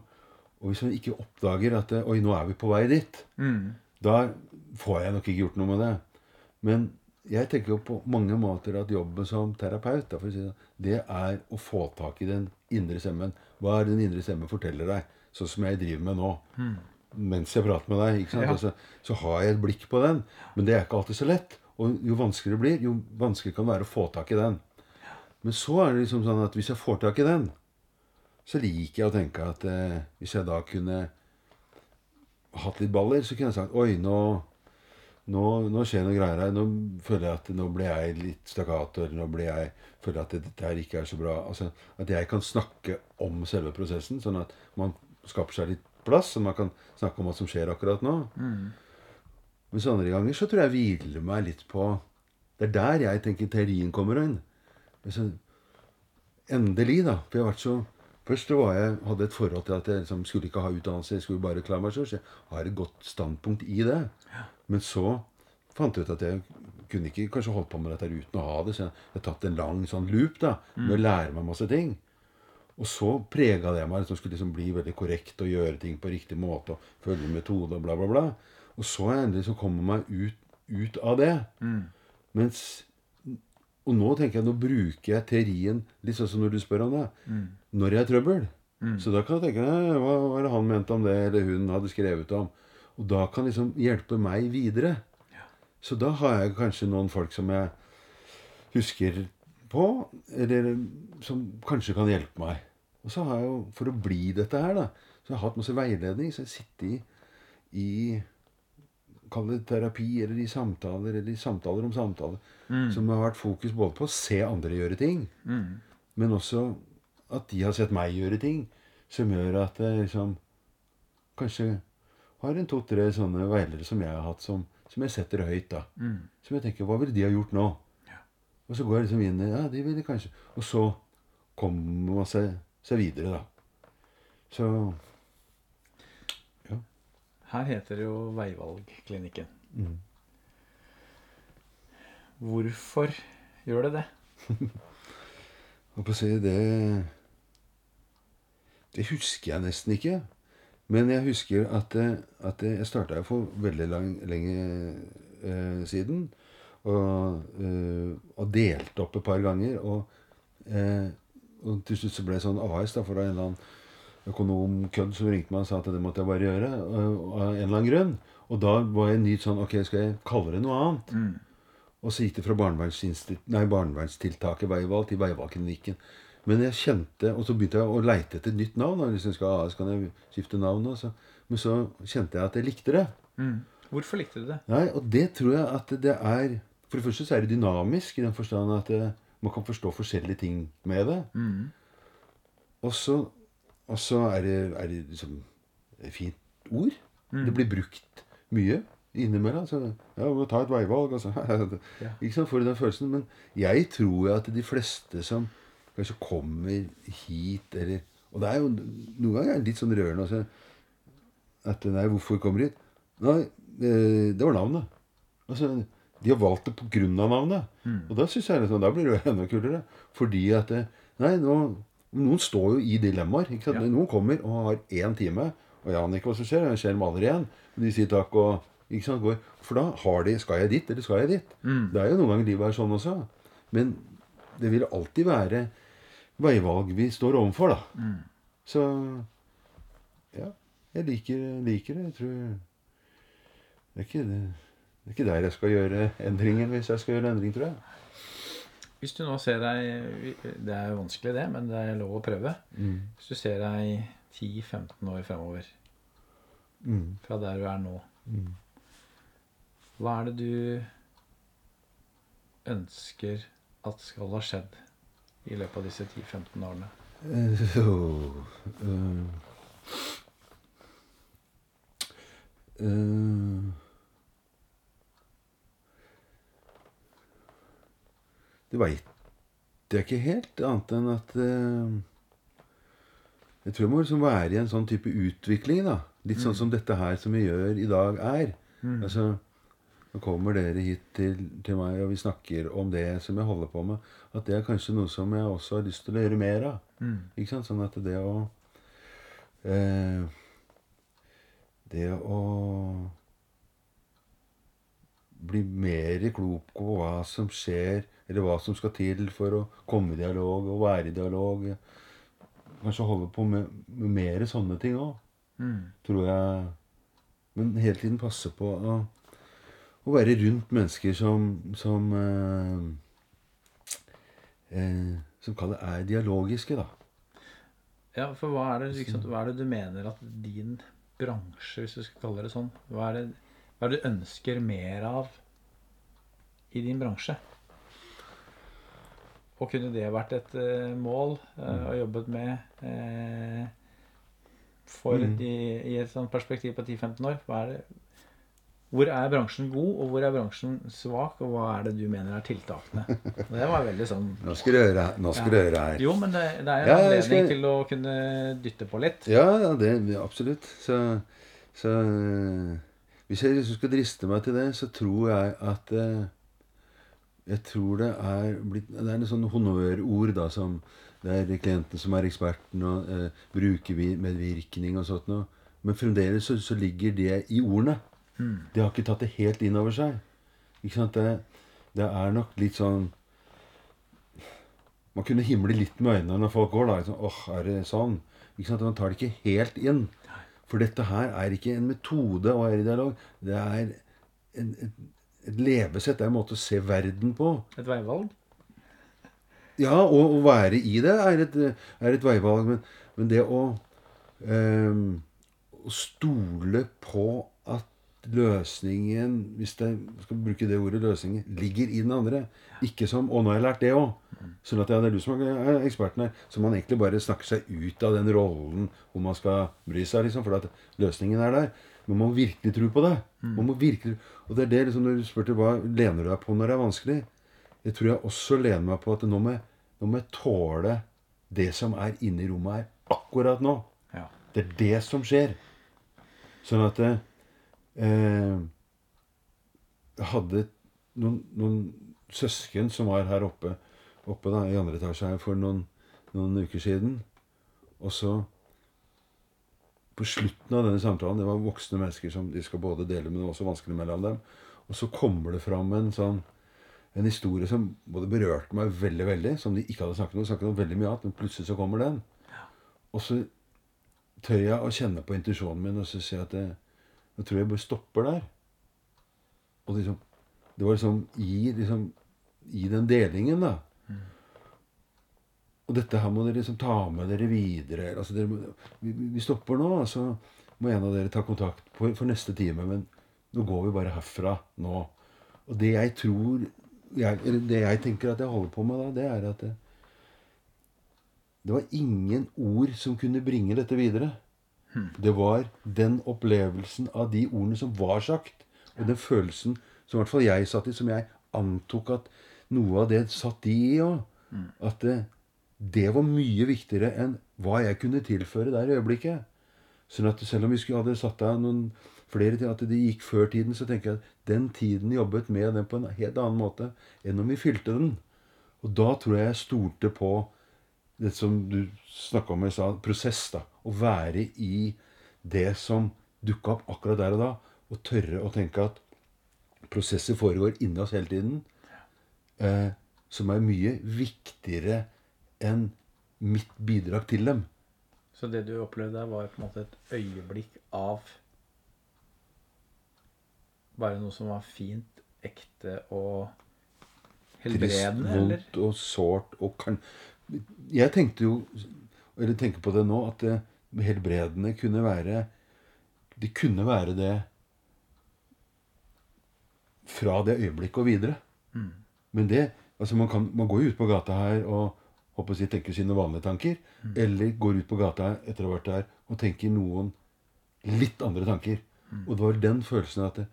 Og hvis man ikke oppdager at Oi, nå er vi på vei dit. Da får jeg nok ikke gjort noe med det. Men jeg tenker jo på mange måter at jobben som terapeut da, si det, det er å få tak i den indre stemmen. Hva er det den indre stemmen forteller deg? Sånn som jeg driver med nå. Mens jeg prater med deg. Ja. Altså, så har jeg et blikk på den. Men det er ikke alltid så lett. Og jo vanskeligere det blir, jo vanskeligere kan det være å få tak i den. Men så er det liksom sånn at hvis jeg får tak i den, så liker jeg å tenke at eh, hvis jeg da kunne hatt litt baller, så kunne jeg sagt Oi, nå, nå, nå skjer noe greier her. Nå føler jeg at nå ble jeg litt stakkato, eller nå ble jeg, føler jeg at dette her ikke er så bra. Altså, At jeg kan snakke om selve prosessen, sånn at man skaper seg litt plass, så man kan snakke om hva som skjer akkurat nå. Mens andre ganger så tror jeg hviler meg litt på Det er der jeg tenker teorien kommer inn. Altså, endelig, da. For jeg har vært så Først var jeg, hadde jeg et forhold til at jeg liksom skulle ikke ha utdannelse, jeg skulle bare klare meg selv. Så jeg har et godt standpunkt i det. Men så fant jeg ut at jeg kunne ikke kanskje holdt på med dette uten å ha det. Så jeg har tatt en lang sånn loop da, med å lære meg masse ting. Og så prega det meg. Jeg skulle liksom bli veldig korrekt og gjøre ting på riktig måte. og Følge metode og bla, bla, bla. Og så endelig så kommet meg ut, ut av det. Mens Og nå tenker jeg, nå bruker jeg teorien litt sånn som når du spør om det. Når jeg er trøbbel. Så da kan jeg tenke «Nei, Hva var det han mente om det, eller hun hadde skrevet om? Og da kan liksom hjelpe meg videre. Så da har jeg kanskje noen folk som jeg husker på, eller som kanskje kan hjelpe meg. Og så har jeg jo, for å bli dette her, da, så har jeg hatt masse veiledning. Så jeg sitter i, i Kall det terapi, eller i samtaler, eller i samtaler om samtaler. Som har vært fokus både på å se andre gjøre ting, men også at de har sett meg gjøre ting som gjør at jeg liksom kanskje har en to-tre sånne veiledere som jeg har hatt, som, som jeg setter høyt. da. Som jeg tenker Hva ville de ha gjort nå? Og så går jeg liksom inn i Ja, de ville kanskje Og så kommer man seg, seg videre, da. Så Her heter det jo Veivalgklinikken. mm. Hvorfor gjør det det? Hva på å si det Det husker jeg nesten ikke. Men jeg husker at, at jeg starta for veldig lang, lenge eh, siden. Og, eh, og delte opp et par ganger. Og, eh, og til slutt så ble det sånn AS da, for en eller annen økonomkødd som ringte meg og sa at det måtte jeg bare gjøre. eh, Av en eller annen grunn. Og da var jeg nytt sånn Ok, skal jeg kalle det noe annet? Og så gikk det fra barnevernstiltaket Veivalg til Veivalgklinikken. Men jeg kjente, og så begynte jeg å leite etter et nytt navn. og jeg skal AS, kan jeg skifte navn også. Men så kjente jeg at jeg likte det. Hvorfor likte du det? Nei, Og det tror jeg at det er For det første så er det dynamisk i den forstand at det, man kan forstå forskjellige ting med det. Og så, og så er det, er det liksom et fint ord. Det blir brukt mye innimellom. Så, ja, må ta et veivalg. Altså. Ikke sant, Får du den følelsen. Men jeg tror jo at de fleste som kanskje kommer hit, eller Og det er jo noen ganger er litt sånn rørende også. At Nei, hvorfor kommer de hit? Nei, eh, det var navnet. Altså, de har valgt det av navnet. Og da synes jeg liksom, da blir det enda kulere. Fordi at eh, Nei, nå, noen står jo i dilemmaer. Ja. Noen kommer og har én time, og jeg aner ikke hva som skjer. Jeg ser maler igjen. og de sier takk og. For da har de Skal jeg dit, eller skal jeg dit? Det er jo noen ganger livet er sånn også. Men det vil alltid være veivalg vi står overfor, da. Så ja. Jeg liker, liker det. Jeg tror det er, ikke, det er ikke der jeg skal gjøre endringen, hvis jeg skal gjøre endring, tror jeg. Hvis du nå ser deg Det er jo vanskelig, det, men det er lov å prøve. Hvis du ser deg 10-15 år fremover Mm. fra der du er nå, hva er det du ønsker at skal ha skjedd i løpet av disse 10-15 årene? Uh, uh, eh, eh, Det veit jeg ikke helt, annet enn at eh, Jeg tror jeg må liksom være i en sånn type utvikling, da. Litt sånn som dette her som vi gjør i dag, er. Altså, Nå kommer dere hit til, til meg, og vi snakker om det som jeg holder på med. At det er kanskje noe som jeg også har lyst til å gjøre mer av. Ikke sant? Sånn at det å eh, Det å bli mer klok på hva som skjer, eller hva som skal til for å komme i dialog og være i dialog. Kanskje holde på med, med mer sånne ting òg, tror jeg. Men hele tiden passe på å, å være rundt mennesker som som eh, eh, Som kaller er dialogiske, da. Ja, for hva er, det, liksom, hva er det du mener at din bransje, hvis du skal kalle det sånn Hva er det, hva er det du ønsker mer av i din bransje? Og kunne det vært et uh, mål eh, å jobbe med uh, for i, i et sånt perspektiv på 10-15 år? Er det, hvor er bransjen god, og hvor er bransjen svak, og hva er det du mener er tiltakene? Det var veldig sånn Nå skal du høre, nå skal du høre her. Jo, men det, det er en Ja, anledning skal- til å kunne dytte på litt. Ja, ja, det absolutt. Så, så Hvis jeg liksom skal driste meg til det, så tror jeg at eh, Jeg tror det er blitt Det er noen sånne honnørord da som det er klienten som er eksperten, og eh, brukermedvirkning og sånt noe. Men fremdeles så, så ligger det i ordene. De har ikke tatt det helt inn over seg. Ikke sant? Det, det er nok litt sånn Man kunne himle litt med øynene når folk går. da, sånn, åh, er det sånn? Ikke sant? Man tar det ikke helt inn. For dette her er ikke en metode å være i dialog. Det er en, et, et levesett. Det er en måte å se verden på. Et veivalg? Ja, og å være i det er et, er et veivalg. Men, men det å, å stole på at løsningen Hvis jeg skal bruke det ordet løsningen ligger i den andre. Ikke som 'Å, nå har jeg lært det òg'. Sånn at ja, det er du som er eksperten her. Så man egentlig bare snakker seg ut av den rollen hvor man skal bry seg, liksom, for at løsningen er der. Men man må virkelig tro på det. Man må virkelig, Og det er det liksom, når du spurte hva lener du deg på når det er vanskelig. Jeg tror jeg også lener meg på at nå må nå må jeg tåle det som er inne i rommet her akkurat nå. Ja. Det er det som skjer. Sånn at eh, Jeg hadde noen, noen søsken som var her oppe, oppe da, i andre etasje her for noen, noen uker siden. Og så På slutten av denne samtalen Det var voksne mennesker som de skal både dele, men det var også vanskelig mellom dem. Og så kommer det fram en sånn en historie som både berørte meg veldig, veldig, som de ikke hadde snakket om, snakket om veldig mye annet, men plutselig så kommer den. Og så tør jeg å kjenne på intuisjonen min og så si at det, jeg tror jeg bare stopper der. Og liksom, det var liksom i, liksom i den delingen, da. Og dette her må dere liksom ta med dere videre. Altså dere må, vi, vi stopper nå, og så må en av dere ta kontakt på, for neste time. Men nå går vi bare herfra nå. Og det jeg tror jeg, Det jeg tenker at jeg holder på med da, det er at det, det var ingen ord som kunne bringe dette videre. Det var den opplevelsen av de ordene som var sagt, og den følelsen som i hvert fall jeg satt i, som jeg antok at noe av det satt de i òg. At det, det var mye viktigere enn hva jeg kunne tilføre der i øyeblikket. Sånn at selv om vi skulle hadde satt av noen flere til at det gikk før tiden, så tenker jeg at den tiden jobbet med den på en helt annen måte enn om vi fylte den. Og da tror jeg jeg stolte på det som du snakka om i stad, prosess. da, Å være i det som dukka opp akkurat der og da. Og tørre å tenke at prosesser foregår inni oss hele tiden. Eh, som er mye viktigere enn mitt bidrag til dem. Så det du opplevde der, var på en måte et øyeblikk av bare noe som var fint, ekte og Trist, helbredende, eller? vondt og sårt og kan Jeg tenkte jo, eller tenker på det nå, at det helbredende kunne være Det kunne være det fra det øyeblikket og videre. Mm. Men det altså man, kan, man går jo ut på gata her og håper jeg, tenker sine vanlige tanker. Mm. Eller går ut på gata etter å ha vært der og tenker noen litt andre tanker. Mm. Og det var den følelsen at det,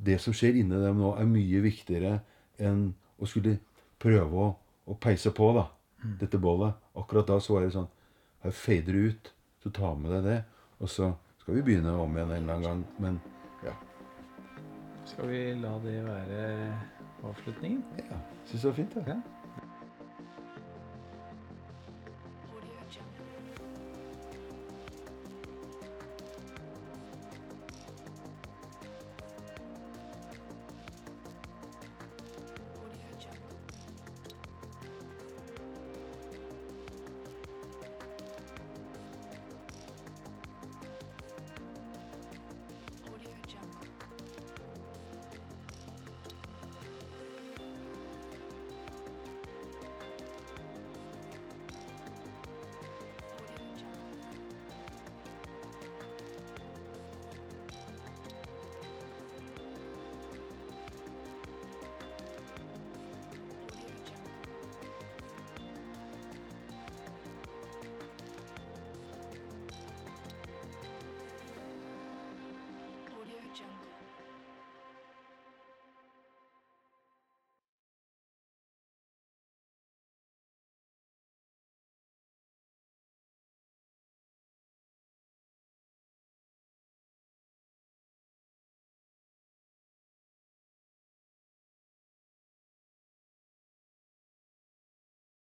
det som skjer inni dem nå, er mye viktigere enn å skulle prøve å, å peise på da, Mm. dette bålet. Akkurat da så var det sånn Her fader det ut. Så ta med deg det. Og så skal vi begynne om igjen en eller annen gang. Men ja. Skal vi la det være avslutningen? ja Syns det var fint, da. Ja.